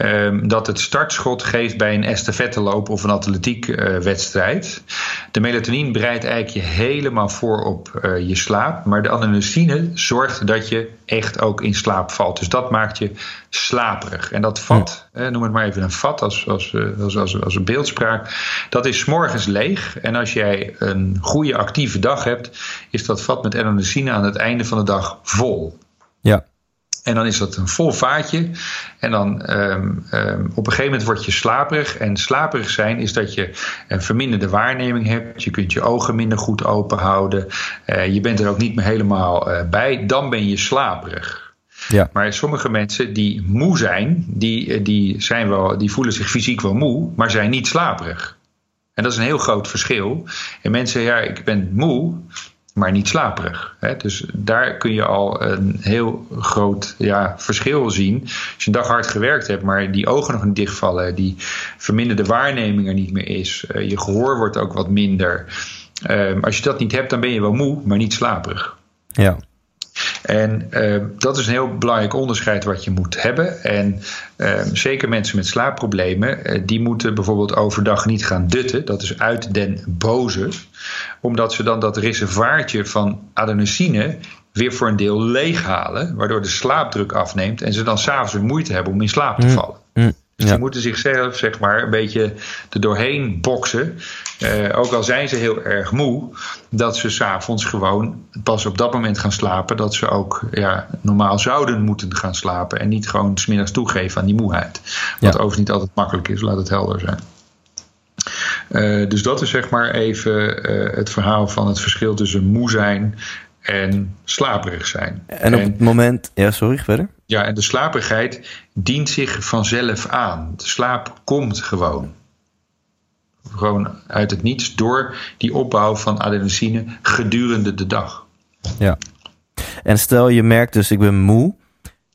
ehm, dat het startschot geeft bij een estafetteloop of een atletiekwedstrijd. de melatonine bereidt eigenlijk je helemaal voor op eh, je slaap, maar de adenosine zorgt dat je echt ook in slaap valt. Dus dat maakt je slaperig. En dat vat, eh, noem het maar even een vat als, als, eh, als, als, als een beeldspraak, dat is 's morgens leeg. En als jij een goede actieve dag hebt, is dat vat met adenosine aan het einde van de dag vol. En dan is dat een vol vaatje. En dan ehm, ehm, op een gegeven moment word je slaperig. En slaperig zijn is dat je een verminderde waarneming hebt. Je kunt je ogen minder goed open houden. Eh, je bent er ook niet meer helemaal eh, bij. Dan ben je slaperig. Ja. Maar sommige mensen die moe zijn, die, eh, die, zijn wel, die voelen zich fysiek wel moe, maar zijn niet slaperig. En dat is een heel groot verschil. En mensen ja, ik ben moe, maar niet slaperig. Hè? Dus daar kun je al een heel groot ja, verschil zien. Als je een dag hard gewerkt hebt, maar die ogen nog niet dichtvallen, die verminderde waarneming er niet meer is, eh, je gehoor wordt ook wat minder. Ehm, als je dat niet hebt, dan ben je wel moe, maar niet slaperig. Ja. En uh, dat is een heel belangrijk onderscheid wat je moet hebben. En uh, zeker mensen met slaapproblemen, uh, die moeten bijvoorbeeld overdag niet gaan dutten. Dat is uit den boze. Omdat ze dan dat reservaartje van adenosine weer voor een deel leeghalen. Waardoor de slaapdruk afneemt. En ze dan s'avonds weer moeite hebben om in slaap te vallen. Mm. Dus Ja. die moeten zichzelf zeg maar een beetje er doorheen boksen. Uh, ook al zijn ze heel erg moe, dat ze s'avonds gewoon pas op dat moment gaan slapen. Dat ze ook ja, normaal zouden moeten gaan slapen. En niet gewoon smiddags toegeven aan die moeheid. Wat Ja. overigens niet altijd makkelijk is, laat het helder zijn. Uh, dus dat is zeg maar even uh, het verhaal van het verschil tussen moe zijn en slaperig zijn. En op het moment, ja, sorry, verder. Ja, en de slaperigheid dient zich vanzelf aan. De slaap komt gewoon. Gewoon uit het niets door die opbouw van adenosine gedurende de dag. Ja. En stel je merkt dus, ik ben moe.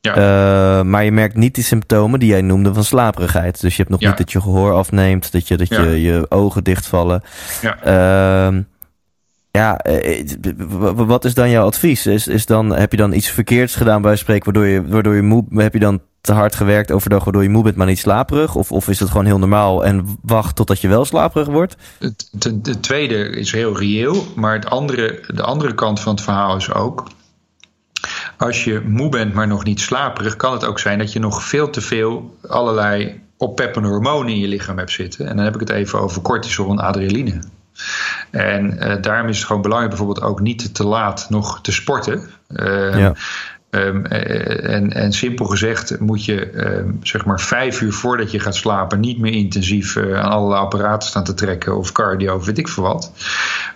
Ja. Uh, maar je merkt niet die symptomen die jij noemde van slaperigheid. Dus je hebt nog niet dat je gehoor afneemt, dat je, dat je, je ogen dichtvallen. Ja. Uh, ja, eh, wat is dan jouw advies? Is, is dan, heb je dan iets verkeerds gedaan bij spreken, waardoor je, waardoor je moe, heb je dan te hard gewerkt overdag, waardoor je moe bent, maar niet slaperig? Of, of is het gewoon heel normaal en wacht totdat je wel slaperig wordt? Het, het, tweede is heel reëel, maar het andere, de andere kant van het verhaal is ook. Als je moe bent, maar nog niet slaperig, kan het ook zijn dat je nog veel te veel allerlei oppeppende hormonen in je lichaam hebt zitten. En dan heb ik het even over cortisol en adrenaline. En uh, daarom is het gewoon belangrijk bijvoorbeeld ook niet te laat nog te sporten. Uh, ja. Um, en, en, simpel gezegd moet je um, zeg maar vijf uur voordat je gaat slapen niet meer intensief uh, aan alle apparaten staan te trekken of cardio of weet ik veel wat.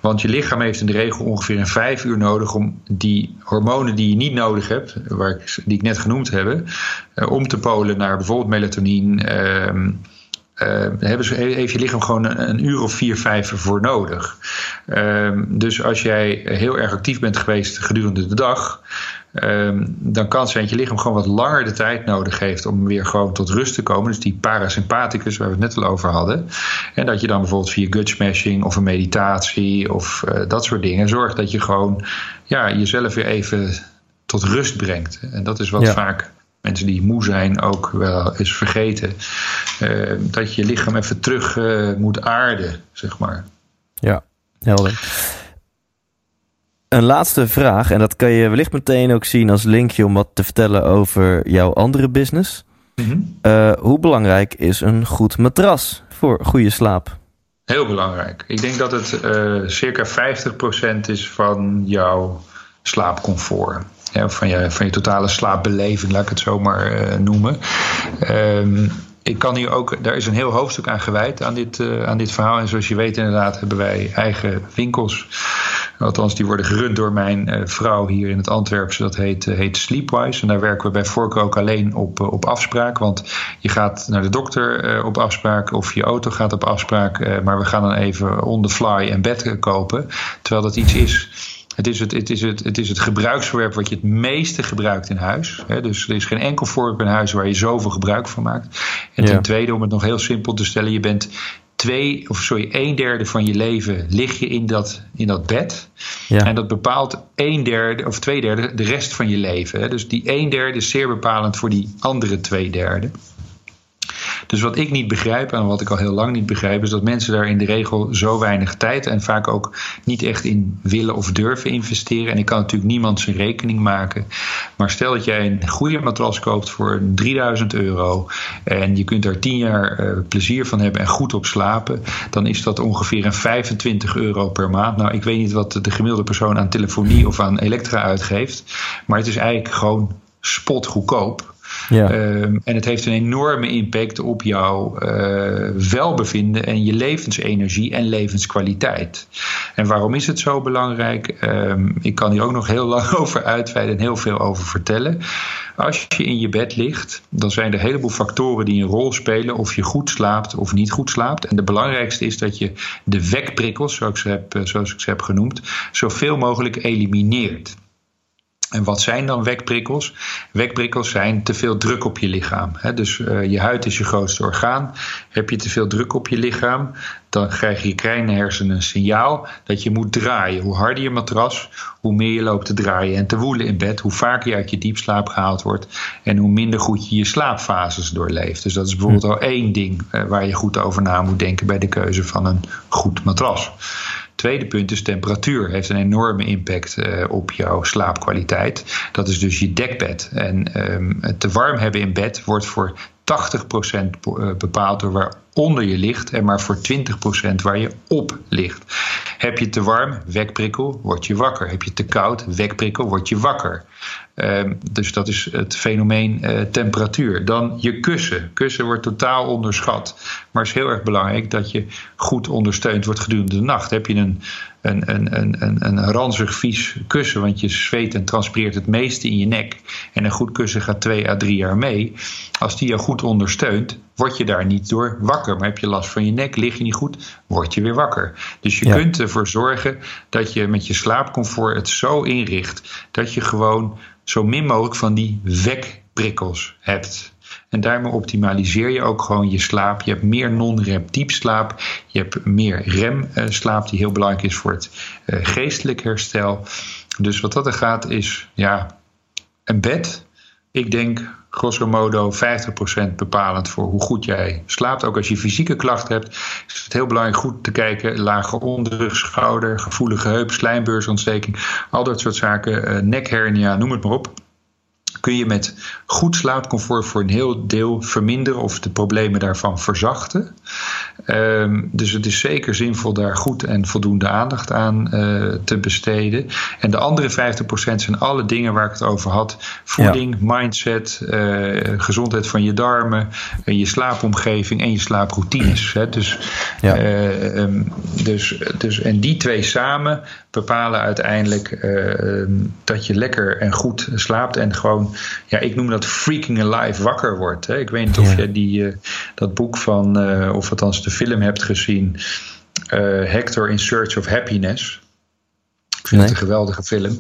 Want je lichaam heeft in de regel ongeveer een vijf uur nodig om die hormonen die je niet nodig hebt, waar ik, die ik net genoemd heb, uh, om te polen naar bijvoorbeeld melatonine. Um, uh, hebben ze, heeft je lichaam gewoon een, een, uur of vier, vijf voor nodig. Uh, dus als jij heel erg actief bent geweest gedurende de dag, uh, dan kan het zijn dat je lichaam gewoon wat langer de tijd nodig heeft om weer gewoon tot rust te komen. Dus die parasympathicus waar we het net al over hadden. En dat je dan bijvoorbeeld via gut smashing of een meditatie of uh, dat soort dingen zorgt dat je gewoon ja, jezelf weer even tot rust brengt. En dat is wat ja. vaak mensen die moe zijn ook wel eens vergeten. Uh, dat je lichaam even terug uh, moet aarden, zeg maar. Ja, helder. Een laatste vraag, en dat kan je wellicht meteen ook zien als linkje om wat te vertellen over jouw andere business. Mm -hmm. uh, hoe belangrijk is een goed matras voor goede slaap? Heel belangrijk. Ik denk dat het circa 50% is van jouw slaapcomfort ja, van, je, van je totale slaapbeleving, laat ik het zo maar uh, noemen. Um, ik kan hier ook, daar is een heel hoofdstuk aan gewijd aan dit, uh, aan dit verhaal. En zoals je weet, inderdaad, hebben wij eigen winkels. Althans, die worden gerund door mijn uh, vrouw hier in het Antwerpse. Dat heet, heet Sleepwise. En daar werken we bij Voorkeur ook alleen op, op afspraak. Want je gaat naar de dokter op afspraak of je auto gaat op afspraak. maar we gaan dan even on the fly een bed kopen. Terwijl dat iets is het is het, het, is het, het is het gebruiksvoorwerp wat je het meeste gebruikt in huis. dus er is geen enkel voorwerp in huis waar je zoveel gebruik van maakt. En ten tweede, om het nog heel simpel te stellen, je bent twee, of sorry, een derde van je leven lig je in dat, in dat bed. Ja. En dat bepaalt een derde of twee derde de rest van je leven. Dus die een derde is zeer bepalend voor die andere twee derde. Dus wat ik niet begrijp en wat ik al heel lang niet begrijp, is dat mensen daar in de regel zo weinig tijd en vaak ook niet echt in willen of durven investeren. En ik kan natuurlijk niemand zijn rekening maken. Maar stel dat jij een goede matras koopt voor 3000 euro en je kunt daar 10 jaar uh, plezier van hebben en goed op slapen, dan is dat ongeveer een 25 euro per maand. Nou, ik weet niet wat de gemiddelde persoon aan telefonie of aan elektra uitgeeft, maar het is eigenlijk gewoon spotgoedkoop. Ja. Um, en het heeft een enorme impact op jouw uh, welbevinden en je levensenergie en levenskwaliteit. En waarom is het zo belangrijk? Um, ik kan hier ook nog heel lang over uitweiden en heel veel over vertellen. Als je in je bed ligt, dan zijn er een heleboel factoren die een rol spelen of je goed slaapt of niet goed slaapt. En de belangrijkste is dat je de wekprikkels, zoals ik heb, eh, zoals ik ze heb genoemd, zoveel mogelijk elimineert. En wat zijn dan wekprikkels? Wekprikkels zijn te veel druk op je lichaam. Dus uh, je huid is je grootste orgaan. Heb je te veel druk op je lichaam, dan krijg je kleine hersenen een signaal dat je moet draaien. Hoe harder je matras, hoe meer je loopt te draaien en te woelen in bed, hoe vaker je uit je diepslaap gehaald wordt en hoe minder goed je je slaapfases doorleeft. Dus dat is bijvoorbeeld al één ding uh, waar je goed over na moet denken bij de keuze van een goed matras. Tweede punt is temperatuur. Heeft een enorme impact uh, op jouw slaapkwaliteit. Dat is dus je dekbed. En um, het te warm hebben in bed wordt voor 80% bepaald door waar onder je ligt en maar voor 20% waar je op ligt. Heb je te warm, wekprikkel, word je wakker. Heb je te koud, wekprikkel, word je wakker. Ehm, dus dat is het fenomeen uh, temperatuur. Dan je kussen. Kussen wordt totaal onderschat. Maar het is heel erg belangrijk dat je goed ondersteund wordt gedurende de nacht. Heb je een, een, een, een, een, een ranzig vies kussen, want je zweet en transpireert het meeste in je nek. En een goed kussen gaat twee à drie jaar mee. Als die jou goed ondersteunt, word je daar niet door wakker. Maar heb je last van je nek, lig je niet goed, word je weer wakker. Dus je kunt ervoor zorgen dat je met je slaapcomfort het zo inricht dat je gewoon zo min mogelijk van die wekprikkels hebt. En daarmee optimaliseer je ook gewoon je slaap. Je hebt meer non-rem diepslaap. Je hebt meer rem-slaap, die heel belangrijk is voor het uh, geestelijk herstel. Dus wat dat er gaat, is ja, een bed. Ik denk grosso modo 50% bepalend voor hoe goed jij slaapt. Ook als je fysieke klachten hebt, is het heel belangrijk goed te kijken. Lage onderrug, schouder, gevoelige heup, slijmbeursontsteking. Al dat soort zaken, uh, nekhernia, noem het maar op kun je met goed slaapcomfort voor een heel deel verminderen of de problemen daarvan verzachten. Um, dus het is zeker zinvol daar goed en voldoende aandacht aan uh, te besteden. En de andere 50% zijn alle dingen waar ik het over had: voeding, ja. mindset, uh, gezondheid van je darmen, uh, je slaapomgeving en je slaaproutines. Hè. Dus, ja. um, dus, dus, en die twee samen bepalen uiteindelijk dat je lekker en goed slaapt en gewoon ja, ik noem dat freaking alive wakker wordt. Hè. Ik weet niet of je die, uh, dat boek van, of althans de film hebt gezien, uh, Hector in Search of Happiness. Ik vind nee. het een geweldige film.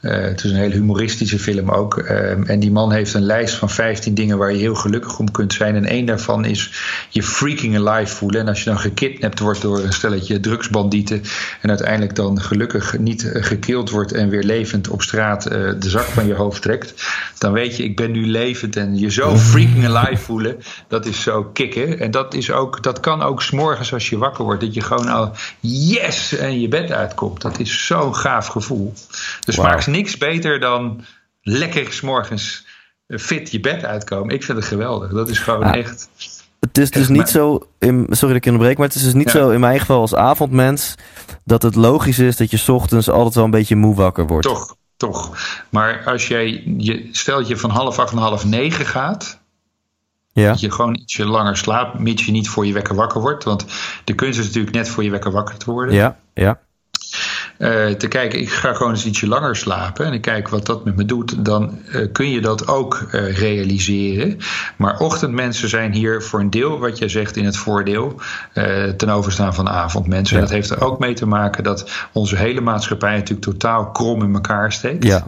Uh, het is een hele humoristische film ook. Uh, en die man heeft een lijst van 15 dingen waar je heel gelukkig om kunt zijn. En één daarvan is je freaking alive voelen. En als je dan gekidnapt wordt door een stelletje drugsbandieten. en uiteindelijk dan gelukkig niet gekild wordt en weer levend op straat uh, de zak van je hoofd trekt. dan weet je, ik ben nu levend. En je zo freaking alive voelen, dat is zo kicken. En dat, is ook, dat kan ook s'morgens als je wakker wordt. dat je gewoon al yes en je bed uitkomt. Dat is zo gaaf gevoel. Dus wow. maakt niks beter dan lekker s'morgens fit je bed uitkomen. Ik vind het geweldig. Dat is gewoon ja. echt. Het is dus niet zo, in, sorry dat ik onderbreek, maar het is dus niet ja. zo in mijn geval als avondmens dat het logisch is dat je ochtends altijd wel een beetje moe wakker wordt. Toch, toch. Maar als jij, je, stel dat je van half acht naar half negen gaat, ja. Dat je gewoon ietsje langer slaapt, mits je niet voor je wekker wakker wordt. Want de kunst is natuurlijk net voor je wekker wakker te worden. Ja, ja. Uh, te kijken, ik ga gewoon eens ietsje langer slapen en ik kijk wat dat met me doet, dan uh, kun je dat ook uh, realiseren. Maar ochtendmensen zijn hier voor een deel, wat jij zegt, in het voordeel ten overstaan van avondmensen. Ja. En dat heeft er ook mee te maken dat onze hele maatschappij natuurlijk totaal krom in elkaar steekt. Ja.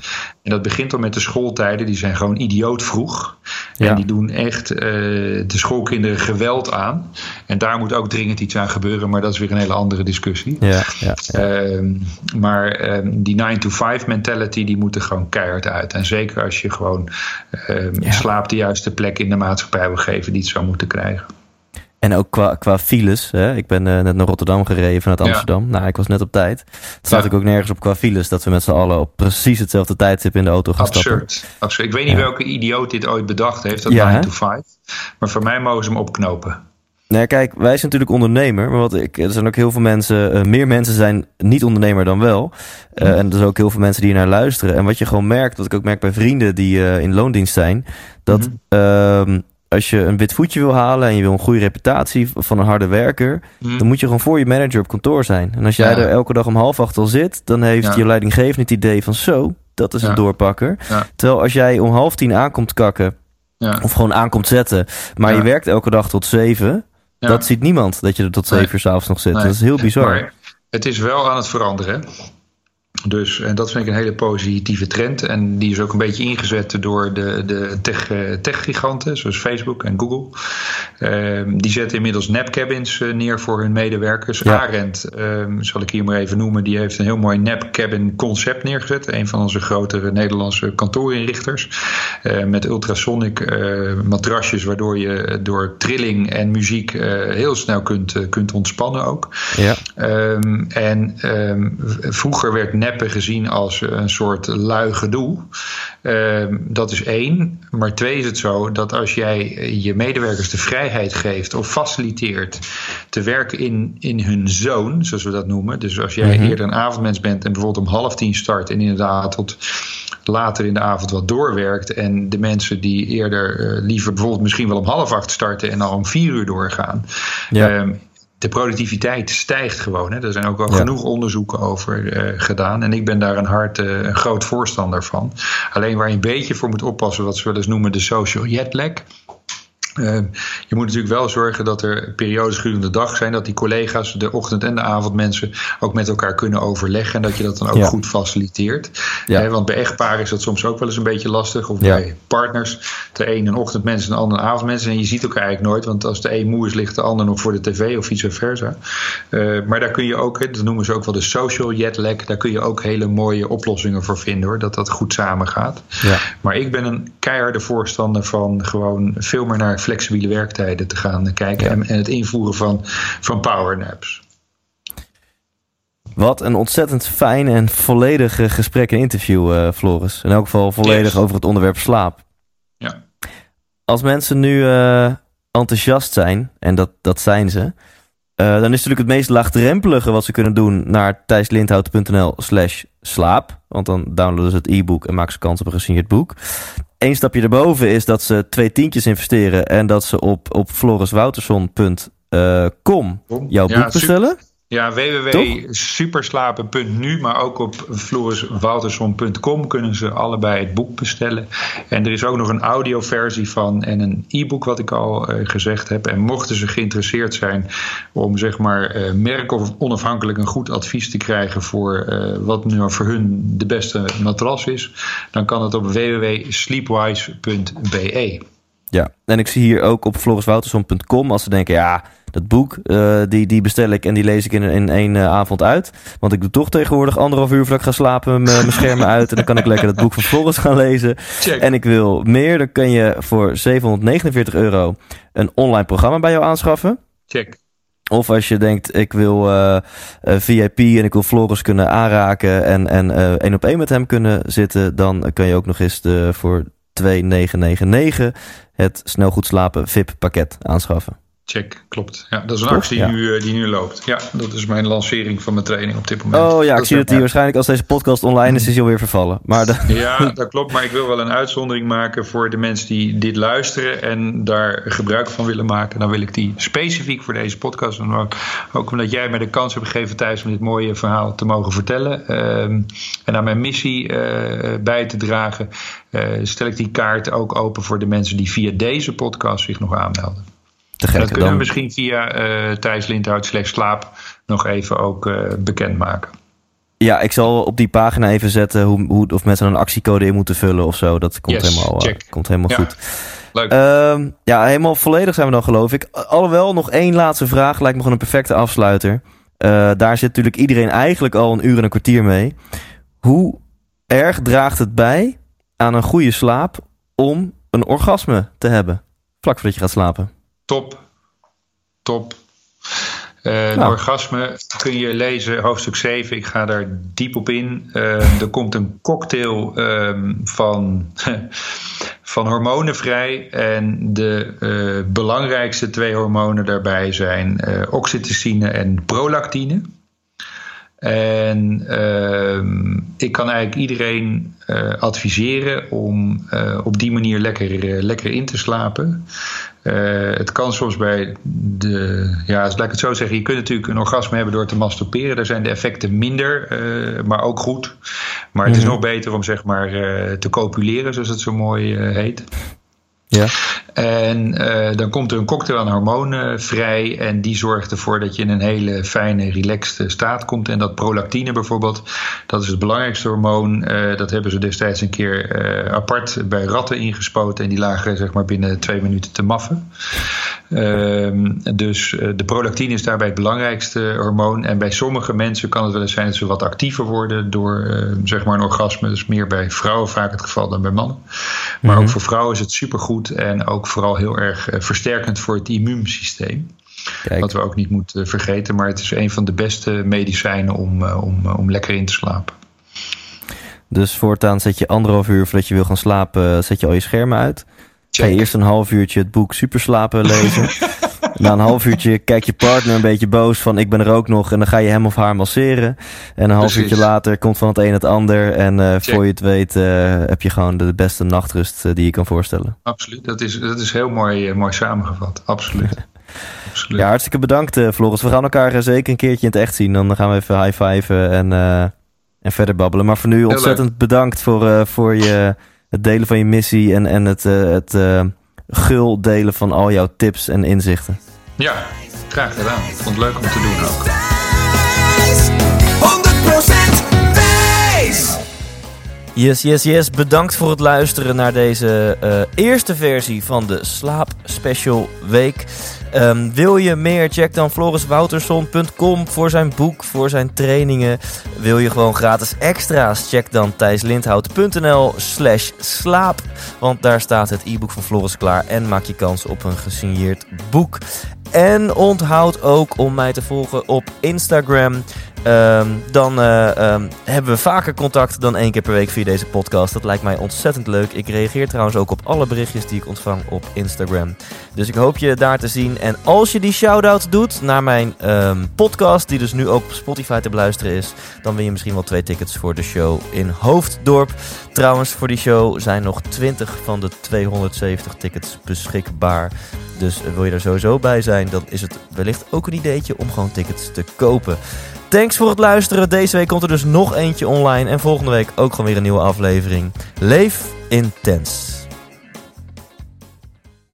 En dat begint al met de schooltijden, die zijn gewoon idioot vroeg. Ja. En die doen echt de schoolkinderen geweld aan. En daar moet ook dringend iets aan gebeuren, maar dat is weer een hele andere discussie. Ja, ja, ehm, maar um, die 9-to-5 mentality, die moet er gewoon keihard uit. En zeker als je gewoon ja. slaap de juiste plek in de maatschappij wil geven die het zou moeten krijgen. En ook qua, qua files. Hè? Ik ben uh, net naar Rotterdam gereden vanuit Amsterdam. Ja. Nou, ik was net op tijd. Het staat ja. ik ook nergens op qua files dat we met z'n allen op precies hetzelfde tijdstip in de auto gaan Absurd. stappen. Absurd. Ik weet niet welke idioot dit ooit bedacht heeft, dat 9 to 5. Maar voor mij mogen ze hem opknopen. Nee, kijk, wij zijn natuurlijk ondernemer. Maar wat ik, er zijn ook heel veel mensen, uh, meer mensen zijn niet ondernemer dan wel. Uh, mm. En er zijn ook heel veel mensen die naar luisteren. En wat je gewoon merkt, wat ik ook merk bij vrienden die uh, in loondienst zijn, dat mm. Als je een wit voetje wil halen en je wil een goede reputatie van een harde werker, mm. dan moet je gewoon voor je manager op kantoor zijn. En als jij ja. er elke dag om half acht al zit, dan heeft je leidinggevende het idee van zo, dat is een doorpakker. Terwijl als jij om half tien aankomt kakken, of gewoon aankomt zetten, maar je werkt elke dag tot zeven. Dat ziet niemand, dat je er tot zeven uur s'avonds nog zit. Nee. Dat is heel bizar. Maar het is wel aan het veranderen. Dus, en dat vind ik een hele positieve trend. En die is ook een beetje ingezet door de, de tech, tech-giganten, zoals Facebook en Google. Um, die zetten inmiddels napcabins uh, neer voor hun medewerkers. Ja. Arend, um, zal ik hier maar even noemen, die heeft een heel mooi napcabin concept neergezet. Een van onze grotere Nederlandse kantoorinrichters. Uh, met ultrasonic uh, matrasjes, waardoor je door trilling en muziek heel snel kunt, kunt ontspannen ook. Ja. Um, en vroeger werd nap gezien als een soort lui gedoe. Ehm, dat is één. Maar twee is het zo dat als jij je medewerkers de vrijheid geeft of faciliteert te werken in, in hun zone, zoals we dat noemen. Dus als jij Mhm. eerder een avondmens bent en bijvoorbeeld om half tien start en inderdaad tot later in de avond wat doorwerkt. En de mensen die eerder eh, liever bijvoorbeeld misschien wel om half acht starten en al om vier uur doorgaan. Ja. Ehm, de productiviteit stijgt gewoon. Hè. Er zijn ook al Ja. genoeg onderzoeken over eh, gedaan. En ik ben daar een hard, eh, een groot voorstander van. Alleen waar je een beetje voor moet oppassen, wat ze wel eens noemen de social jetlag. Eh, je moet natuurlijk wel zorgen dat er periodes gedurende de dag zijn, dat die collega's, de ochtend- en de avondmensen, ook met elkaar kunnen overleggen en dat je dat dan ook Ja. goed faciliteert. Ja. Want bij echtparen is dat soms ook wel eens een beetje lastig, of Ja. bij partners. De een een ochtendmens en de ander een avondmens. En je ziet elkaar eigenlijk nooit, want als de een moe is, ligt de ander nog voor de tv of vice versa. Eh, maar daar kun je ook, dat noemen ze ook wel de social jetlag, daar kun je ook hele mooie oplossingen voor vinden hoor, dat dat goed samengaat. Ja. Maar ik ben een keiharde voorstander van gewoon veel meer naar flexibele werktijden te gaan kijken Ja. en, en het invoeren van, van powernaps. Wat een ontzettend fijn en volledig gesprek en interview, eh, Floris. In elk geval volledig Yes. over het onderwerp slaap. Ja. Als mensen nu eh, enthousiast zijn, en dat, dat zijn ze, eh, dan is natuurlijk het meest laagdrempelige wat ze kunnen doen naar thijslindhout.nl slash slaap. Want dan downloaden ze het e-book en maken ze kans op een gesigneerd boek. Eén stapje erboven is dat ze twee tientjes investeren en dat ze op, op floriswouterson.com jouw Ja, boek bestellen. Ja, www.superslapen.nu, maar ook op floriswalterson.com kunnen ze allebei het boek bestellen. En er is ook nog een audioversie van en een e-book wat ik al eh, gezegd heb. En mochten ze geïnteresseerd zijn om zeg maar eh, merk of onafhankelijk een goed advies te krijgen voor eh, wat nu voor hun de beste matras is, dan kan het op www.sleepwise.be. Ja, en ik zie hier ook op floriswouterson.com als ze denken, ja, dat boek, eh, die, die bestel ik en die lees ik in, in één eh, avond uit. Want ik doe toch tegenwoordig anderhalf uur voordat ik ga slapen mijn mijn schermen uit. En dan kan ik lekker het boek van Floris gaan lezen. Check. En ik wil meer, dan kun je voor 749 euro een online programma bij jou aanschaffen. Check. Of als je denkt, ik wil eh, VIP en ik wil Floris kunnen aanraken en, en één op één met hem kunnen zitten, dan kun je ook nog eens de, voor 2999 het snel goed slapen VIP pakket aanschaffen. Check, klopt. Ja, dat is een Toch? actie Ja. nu, eh, die nu loopt. Ja, dat is mijn lancering van mijn training op dit moment. Oh ja, ik zie dat ja. die waarschijnlijk als deze podcast online is, is hij alweer vervallen. Maar de, Ja, dat klopt. Maar ik wil wel een uitzondering maken voor de mensen die dit luisteren en daar gebruik van willen maken. Dan wil ik die specifiek voor deze podcast doen. Ook, ook omdat jij mij de kans hebt gegeven thuis om dit mooie verhaal te mogen vertellen. Ehm, en aan mijn missie eh, bij te dragen, eh, stel ik die kaart ook open voor de mensen die via deze podcast zich nog aanmelden. Te gek. dat kunnen we misschien via eh Thijs Lindhout slash slaap nog even ook eh bekendmaken. ja, ik zal op die pagina even zetten hoe, hoe, of mensen een actiecode in moeten vullen of zo. Dat komt Yes, helemaal, eh, komt helemaal Ja. goed. Leuk. Ehm, ja, helemaal volledig zijn we dan geloof ik. Alhoewel, nog één laatste vraag. Lijkt me gewoon een perfecte afsluiter. Daar zit natuurlijk iedereen eigenlijk al een uur en een kwartier mee. Hoe erg draagt het bij aan een goede slaap om een orgasme te hebben? Vlak voordat je gaat slapen. Top. Top. Nou. orgasme kun je lezen, hoofdstuk 7. Ik ga daar diep op in. Eh, er komt een cocktail ehm, van, van hormonen vrij. En de eh, belangrijkste twee hormonen daarbij zijn oxytocine en prolactine. En ehm, ik kan eigenlijk iedereen adviseren om op die manier lekker, lekker in te slapen. Eh, het kan soms bij de. Ja, laat ik het zo zeggen. Je kunt natuurlijk een orgasme hebben door te masturberen. Daar zijn de effecten minder, eh, maar ook goed. Maar het is Mhm. nog beter om zeg maar eh, te copuleren, zoals het zo mooi heet. Ja. En eh, dan komt er een cocktail aan hormonen vrij. En die zorgt ervoor dat je in een hele fijne, relaxed staat komt. En dat prolactine bijvoorbeeld, dat is het belangrijkste hormoon. Eh, dat hebben ze destijds een keer eh, apart bij ratten ingespoten. En die lagen zeg maar binnen twee minuten te maffen. Ehm, dus de prolactine is daarbij het belangrijkste hormoon. En bij sommige mensen kan het wel eens zijn dat ze wat actiever worden door zeg maar een orgasme. Dat is meer bij vrouwen vaak het geval dan bij mannen. Maar Mhm. ook voor vrouwen is het supergoed en ook vooral heel erg eh, versterkend voor het immuunsysteem. Kijk. Wat we ook niet moeten vergeten. Maar het is een van de beste medicijnen om, eh, om, eh, om lekker in te slapen. Dus voortaan zet je anderhalf uur voordat je wil gaan slapen, zet je al je schermen uit. Ga je eerst een half uurtje het boek Superslapen lezen. Na een half uurtje kijkt je partner een beetje boos van ik ben er ook nog. En dan ga je hem of haar masseren. En een half Precies. uurtje later komt van het een het ander. En eh, voor je het weet eh, heb je gewoon de beste nachtrust eh, die je kan voorstellen. Absoluut. Dat is, dat is heel mooi, mooi samengevat. Absoluut. Absoluut. Ja, hartstikke bedankt Floris. We gaan elkaar zeker een keertje in het echt zien. Dan gaan we even high-fiven en, en verder babbelen. Maar voor nu ontzettend bedankt voor, voor je, het delen van je missie. En, en het, het gul delen van al jouw tips en inzichten. Ja, graag gedaan. Ik vond het leuk om te doen ook. Wijs, 100% wijs. Yes, yes, yes. Bedankt voor het luisteren naar deze eh, eerste versie van de Slaap Special Week. Ehm, wil je meer? Check dan floriswouterson.com voor zijn boek, voor zijn trainingen. Wil je gewoon gratis extra's? Check dan thijslindhout.nl slash slaap. Want daar staat het e-book van Floris klaar en maak je kans op een gesigneerd boek. En onthoud ook om mij te volgen op Instagram. Ehm, dan eh, ehm, hebben we vaker contact dan één keer per week via deze podcast. Dat lijkt mij ontzettend leuk. Ik reageer trouwens ook op alle berichtjes die ik ontvang op Instagram. Dus ik hoop je daar te zien. En als je die shout-out doet naar mijn ehm, podcast, die dus nu ook op Spotify te beluisteren is, dan win je misschien wel twee tickets voor de show in Hoofddorp. Trouwens, voor die show zijn nog 20 van de 270 tickets beschikbaar. Dus wil je er sowieso bij zijn, dan is het wellicht ook een ideetje om gewoon tickets te kopen. Thanks voor het luisteren. Deze week komt er dus nog eentje online. En volgende week ook gewoon weer een nieuwe aflevering. Leef intens.